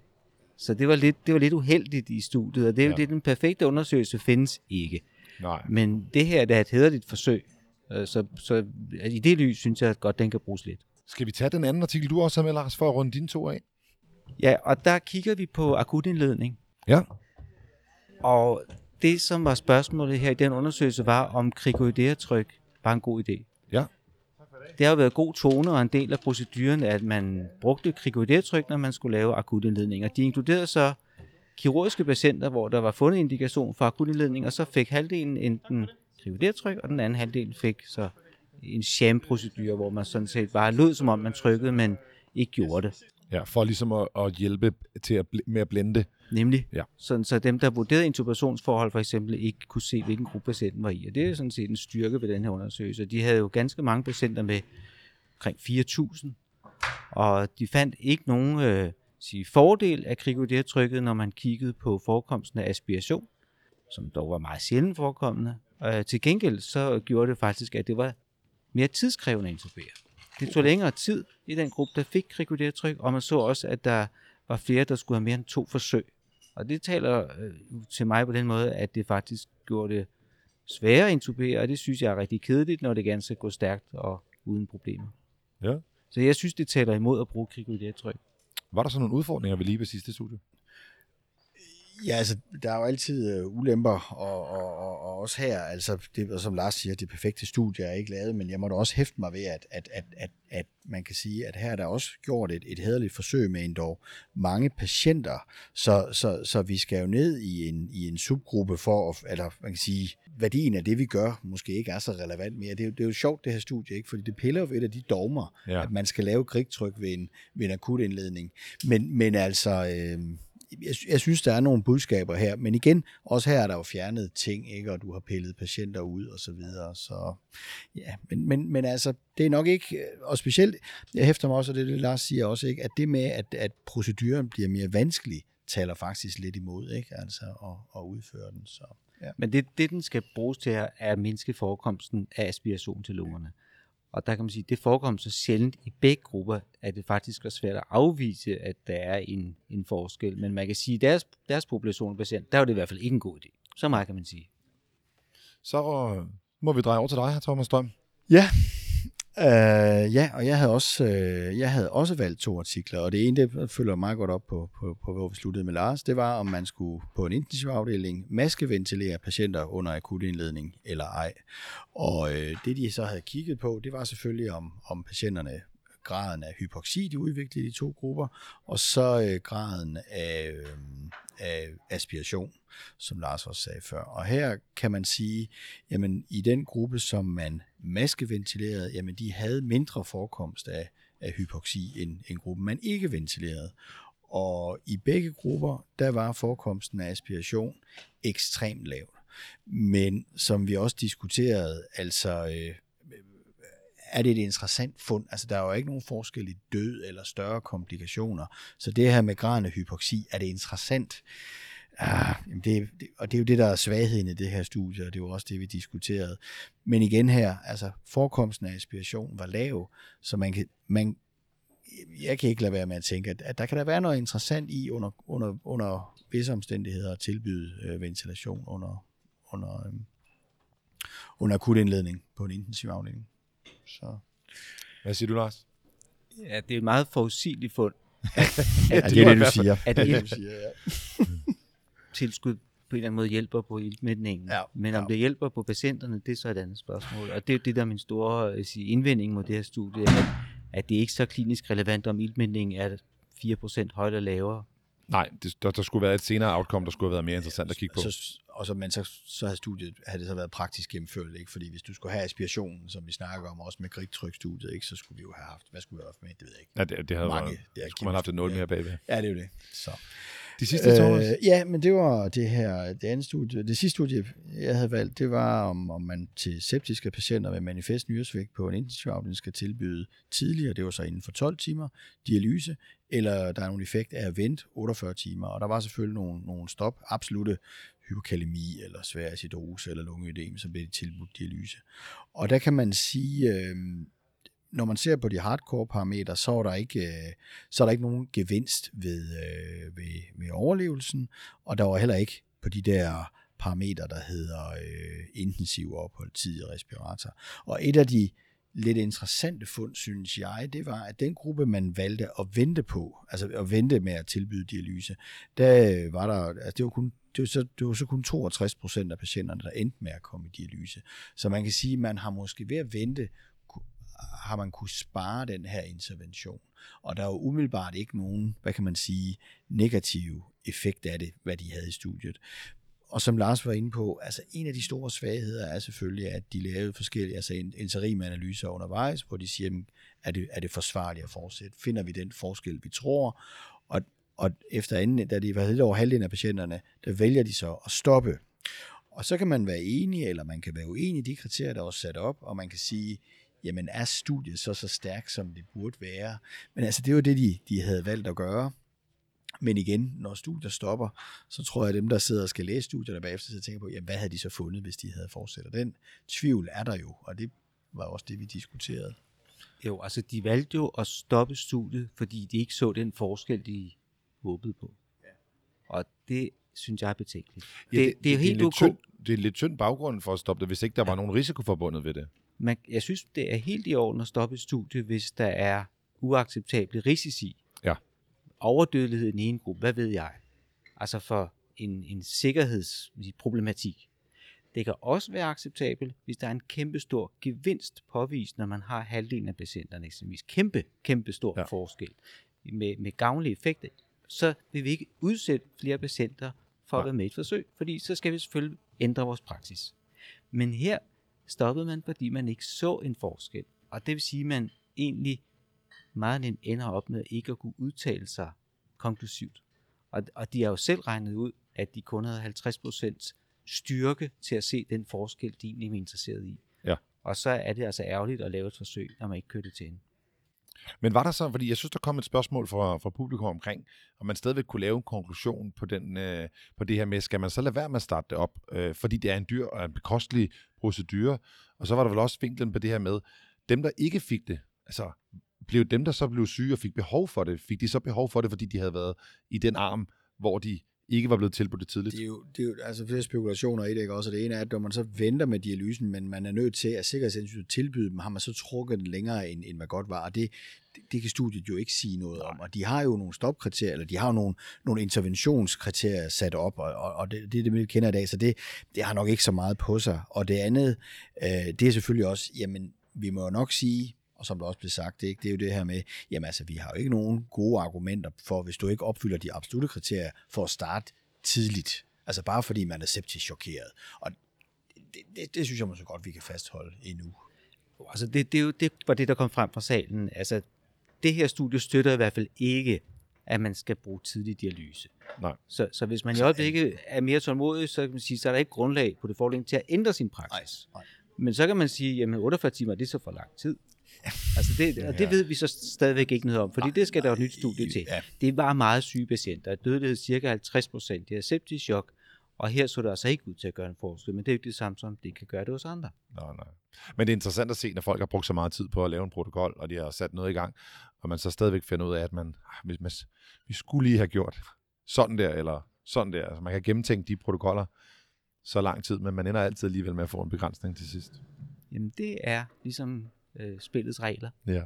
Så det var lidt, det var lidt uheldigt i studiet, og det er jo Ja. det, den perfekte undersøgelse findes ikke. Nej. Men det her det er et hederligt forsøg, Øh, så, så i det lys synes jeg at godt, den kan bruges lidt. Skal vi tage den anden artikel, du også har med, Lars, for at runde dine to af? Ja, og der kigger vi på akutindledning. Ja. Og det, som var spørgsmålet her i den undersøgelse, var, om krikoidærtryk var en god idé. Ja. Det har jo været god tone og en del af proceduren, at man brugte krikoidærtryk, når man skulle lave akutindledning. Og de inkluderede så kirurgiske patienter, hvor der var fundet indikation for akutindledning, og så fik halvdelen enten krikoidærtryk, og den anden halvdel fik så en sham-procedure, hvor man sådan set bare lød, som om man trykkede, men ikke gjorde det. Ja, for ligesom at, at hjælpe til at, med at blende. Nemlig. Ja. Sådan, så dem, der vurderede intubationsforhold for eksempel, ikke kunne se, hvilken gruppe patienten var i. Og det er sådan set en styrke ved den her undersøgelse. De havde jo ganske mange patienter med omkring 4.000, og de fandt ikke nogen øh, sige, fordel af krikoidærtrykket, når man kiggede på forekomsten af aspiration, som dog var meget sjældent forekommende. Øh, til gengæld så gjorde det faktisk, at det var mere tidskrævende at intubere. Det tog længere tid i den gruppe, der fik krikoidærtryk, og man så også, at der var flere, der skulle have mere end to forsøg. Og det taler øh, til mig på den måde, at det faktisk gjorde det sværere at intubere, og det synes jeg er rigtig kedeligt, når det gerne skal gå stærkt og uden problemer. Ja. Så jeg synes, det taler imod at bruge krikoidærtryk. Var der så nogle udfordringer ved lige ved sidste studie? Ja, altså, der er jo altid øh, ulemper, og, og, og, og også her, altså, det, og som Lars siger, det perfekte studie er ikke lavet, men jeg må da også hæfte mig ved, at, at, at, at, at man kan sige, at her er der også gjort et, et hederligt forsøg med endda mange patienter, så, så, så vi skal jo ned i en, i en subgruppe for, at, eller man kan sige, værdien af det, vi gør, måske ikke er så relevant mere. Det er, jo- det er jo sjovt, det her studie, ikke? fordi det piller jo ved et af de dogmer, Ja. at man skal lave grigtryk ved en, ved en akut indledning. Men, men altså, øh, jeg, jeg synes, der er nogle budskaber her, men igen, også her er der jo fjernet ting, ikke? og du har pillet patienter ud og så videre, så ja, men, men, men altså, det er nok ikke, øh, og specielt, jeg hæfter mig også, og det er det, Lars siger også, ikke? at det med, at, at proceduren bliver mere vanskelig, taler faktisk lidt imod, ikke? altså at, at udføre den, så ja. Men det, det, den skal bruges til, er at mindske forekomsten af aspiration til lungerne. Og der kan man sige, det forekommer så sjældent i begge grupper, at det faktisk er svært at afvise, at der er en, en forskel. Men man kan sige, at deres, deres population af patienter, der er det i hvert fald ikke en god idé. Så meget kan man sige. Så øh, må vi dreje over til dig her, Thomas Strøm. Ja, øh, ja, og jeg havde, også, øh, jeg havde også valgt to artikler, og det ene, det følger meget godt op på, på, på, hvor vi sluttede med Lars, det var, om man skulle på en intensivafdeling maskeventilere patienter under akut indledning eller ej. Og øh, det, de så havde kigget på, det var selvfølgelig, om, om patienterne graden af hypoxi, de udviklede i de to grupper, og så øh, graden af, øh, af aspiration, som Lars også sagde før. Og her kan man sige, jamen i den gruppe, som man maskeventilerede, jamen de havde mindre forekomst af, af hypoxi end en gruppe, man ikke ventilerede. Og i begge grupper, der var forekomsten af aspiration ekstremt lav. Men som vi også diskuterede, altså øh, er det et interessant fund. Altså, der er jo ikke nogen forskel i død eller større komplikationer. Så det her med graden af hypoxi, er det interessant? Ah, jamen det, det, og det er jo det, der er svagheden i det her studie, og det er jo også det, vi diskuterede. Men igen her, altså forekomsten af aspiration var lav, så man kan, man, jeg kan ikke lade være med at tænke, at, at der kan der være noget interessant i under, under, under visse omstændigheder at tilbyde øh, ventilation under, under, øh, under akut indledning på en intensivafdeling. Så. Hvad siger du, Lars? Ja, det er et meget forudsigeligt fund. Ja, det er det, du siger. At Det det, et du siger, ja. tilskud på en eller anden måde hjælper på iltmætningen. Ja, Men om det hjælper på patienterne, det er så et andet spørgsmål. Og det er det, der er min store øh, sige, indvending mod det her studie, at, at det ikke er så klinisk relevant, om iltmætningen er 4% højt eller lavere. Nej, det, der, der skulle være et senere outcome, der skulle have været mere interessant at kigge på. Så, og så, men så, så havde studiet havde det så været praktisk gennemført, ikke? fordi hvis du skulle have aspirationen, som vi snakker om, også med grigtrykstudiet, ikke? så skulle vi jo have haft, hvad skulle vi have haft med, det ved jeg ikke. Ja, det, det havde Mange, været, det skulle man have haft et nul mere bagved. Ja, det er jo det. Så. De sidste, Thomas? Øh, ja, men det var det her, det andet studie, det sidste studie, jeg havde valgt, det var, om, om man til septiske patienter med manifest nyresvægt på en intensivafdeling skal tilbyde tidligere, det var så inden for 12 timer, dialyse, eller der er nogle effekt af at vente 48 timer, og der var selvfølgelig nogle, nogle stop, absolute hyperkalemi eller svær acidose, eller lungeødem, så blev de tilbudt dialyse. Og der kan man sige, øh, når man ser på de hardcore parametre, så er der ikke, øh, så er der ikke nogen gevinst ved, øh, ved, ved overlevelsen, og der var heller ikke på de der parametre, der hedder øh, intensiv ophold, tid i respirator. Og et af de lidt interessante fund, synes jeg, det var, at den gruppe, man valgte at vente på, altså at vente med at tilbyde dialyse, der øh, var der, altså det var kun det var, så, det var så kun 62 procent af patienterne, der endte med at komme i dialyse. Så man kan sige, at man har måske ved at vente har man kunne spare den her intervention. Og der er jo umiddelbart ikke nogen, hvad kan man sige, negativ effekt af det, hvad de havde i studiet. Og som Lars var inde på, altså en af de store svagheder er selvfølgelig, at de lavede forskellige altså interimanalyser undervejs, hvor de siger, er det, er det forsvarligt at fortsætte? Finder vi den forskel, vi tror? Og, efter anden, da de var helt over halvdelen af patienterne, der vælger de så at stoppe. Og så kan man være enig, eller man kan være uenig i de kriterier, der er sat op, og man kan sige, jamen er studiet så så stærkt, som det burde være? Men altså, det var det, de, de havde valgt at gøre. Men igen, når studier stopper, så tror jeg, at dem, der sidder og skal læse studierne bagefter, så tænker på, jamen, hvad havde de så fundet, hvis de havde fortsat? Og den tvivl er der jo, og det var også det, vi diskuterede. Jo, altså de valgte jo at stoppe studiet, fordi de ikke så den forskel, de håbede på. Ja. Og det synes jeg er betænkeligt. Ja, det, det, det, er helt det, er tynd, det er lidt tynd baggrund for at stoppe det, hvis ikke der ja. var nogen risiko forbundet ved det man, jeg synes, det er helt i orden at stoppe et studie, hvis der er uacceptable risici. Ja. Overdødelighed i den ene gruppe, hvad ved jeg? Altså for en, en sikkerhedsproblematik. Det kan også være acceptabelt, hvis der er en kæmpe stor gevinst påvist, når man har halvdelen af patienterne eksempelvis. Kæmpe, kæmpe stor ja. forskel med, med gavnlige effekter. Så vil vi ikke udsætte flere patienter for at være med i et forsøg, fordi så skal vi selvfølgelig ændre vores praksis. Men her stoppede man, fordi man ikke så en forskel. Og det vil sige, at man egentlig meget nemt ender op med ikke at kunne udtale sig konklusivt. Og, og de har jo selv regnet ud, at de kun havde 50% styrke til at se den forskel, de egentlig er interesseret i. Ja. Og så er det altså ærgerligt at lave et forsøg, når man ikke kører det til ende. Men var der så, fordi jeg synes, der kom et spørgsmål fra, fra publikum omkring, om man stadigvæk kunne lave en konklusion på, den, øh, på det her med, skal man så lade være med at starte det op, øh, fordi det er en dyr og en bekostelig procedure, og så var der vel også vinklen på det her med, dem der ikke fik det, altså blev dem, der så blev syge og fik behov for det, fik de så behov for det, fordi de havde været i den arm, hvor de ikke var blevet tilbudt det tidligt. Det er jo, det er jo altså flere spekulationer i det, ikke også? Og det ene er, at når man så venter med dialysen, men man er nødt til at sikkerhedshensyn tilbyde dem, har man så trukket den længere, end, end hvad godt var. Og det, det, det kan studiet jo ikke sige noget om. Og de har jo nogle stopkriterier, eller de har jo nogle, nogle interventionskriterier sat op, og, og, og det, det er det, vi kender i dag, så det, det har nok ikke så meget på sig. Og det andet, øh, det er selvfølgelig også, jamen, vi må jo nok sige, og som der også blev sagt, det, ikke? det er jo det her med, jamen altså, vi har jo ikke nogen gode argumenter for, hvis du ikke opfylder de absolute kriterier for at starte tidligt. Altså bare fordi man er septisk chokeret. Og det, det, det synes jeg måske godt, vi kan fastholde endnu. Altså det, det, det var det, der kom frem fra salen. Altså det her studie støtter i hvert fald ikke, at man skal bruge tidlig dialyse. Nej. Så, så hvis man i øjeblikket er mere tålmodig, så kan man sige, så er der ikke grundlag på det forlæng til at ændre sin praksis. Nej, nej. Men så kan man sige, jamen 48 timer, det er så for lang tid. Altså det, og det ved vi så stadigvæk ikke noget om, fordi det skal der jo et nyt studie til. Det var meget syge patienter. Dødelighed cirka 50 procent. Det er septisk chok, og her så det altså ikke ud til at gøre en forskel, men det er jo ikke det samme som, det kan gøre det hos andre. Nej, nej. Men det er interessant at se, når folk har brugt så meget tid på at lave en protokol, og de har sat noget i gang, og man så stadigvæk finder ud af, at man, hvis man vi skulle lige have gjort sådan der, eller sådan der. Altså man kan gennemtænke de protokoller så lang tid, men man ender altid alligevel med at få en begrænsning til sidst. Jamen det er ligesom øh, spillets regler. Ja.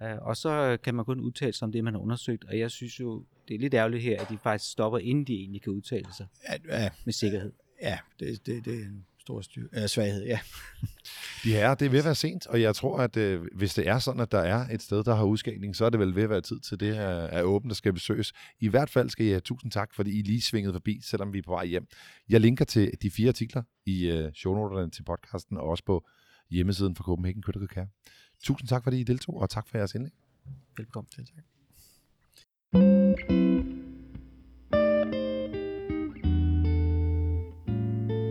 Uh, og så kan man kun udtale sig om det, man har undersøgt, og jeg synes jo, det er lidt ærgerligt her, at de faktisk stopper, inden de egentlig kan udtale sig ja, ja, med sikkerhed. Ja, det, det, det er en stor styr, øh, svaghed, ja. De her, det er ved at være sent, og jeg tror, at øh, hvis det er sådan, at der er et sted, der har udskægning, så er det vel ved at være tid til det her er åbent, der skal besøges. I hvert fald skal jeg have tusind tak, fordi I lige svingede forbi, selvom vi er på vej hjem. Jeg linker til de fire artikler i øh, shownoterne til podcasten, og også på hjemmesiden for Copenhagen Critical Care. Tusind tak, fordi I deltog, og tak for jeres indlæg. Velkommen til. Tak.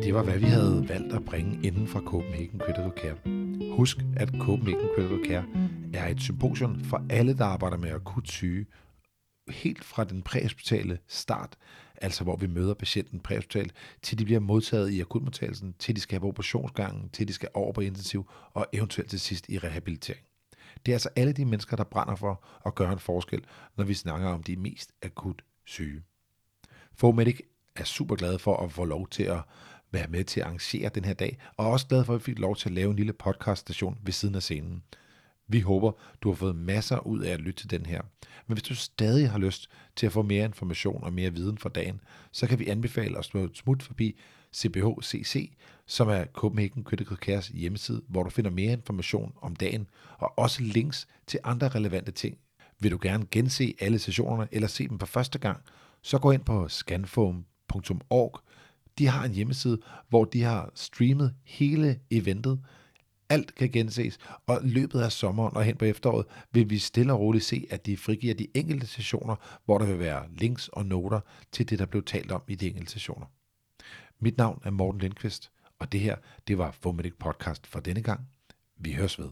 Det var, hvad vi havde valgt at bringe inden fra Copenhagen Critical Care. Husk, at Copenhagen Critical Care er et symposium for alle, der arbejder med akut syge, helt fra den præhospitale start, altså hvor vi møder patienten præhospitalt, til de bliver modtaget i akutmodtagelsen, til de skal have på operationsgangen, til de skal over på intensiv, og eventuelt til sidst i rehabilitering. Det er altså alle de mennesker, der brænder for at gøre en forskel, når vi snakker om de mest akut syge. Fomedic er super glad for at få lov til at være med til at arrangere den her dag, og også glad for, at vi fik lov til at lave en lille podcaststation ved siden af scenen. Vi håber, du har fået masser ud af at lytte til den her. Men hvis du stadig har lyst til at få mere information og mere viden for dagen, så kan vi anbefale at slå et smut forbi CBHCC, som er Copenhagen Critical Cares hjemmeside, hvor du finder mere information om dagen, og også links til andre relevante ting. Vil du gerne gense alle sessionerne eller se dem for første gang, så gå ind på scanfoam.org. De har en hjemmeside, hvor de har streamet hele eventet. Alt kan genses, og løbet af sommeren og hen på efteråret vil vi stille og roligt se, at de frigiver de enkelte sessioner, hvor der vil være links og noter til det, der blev talt om i de enkelte sessioner. Mit navn er Morten Lindqvist, og det her, det var Fomedic Podcast for denne gang. Vi høres ved.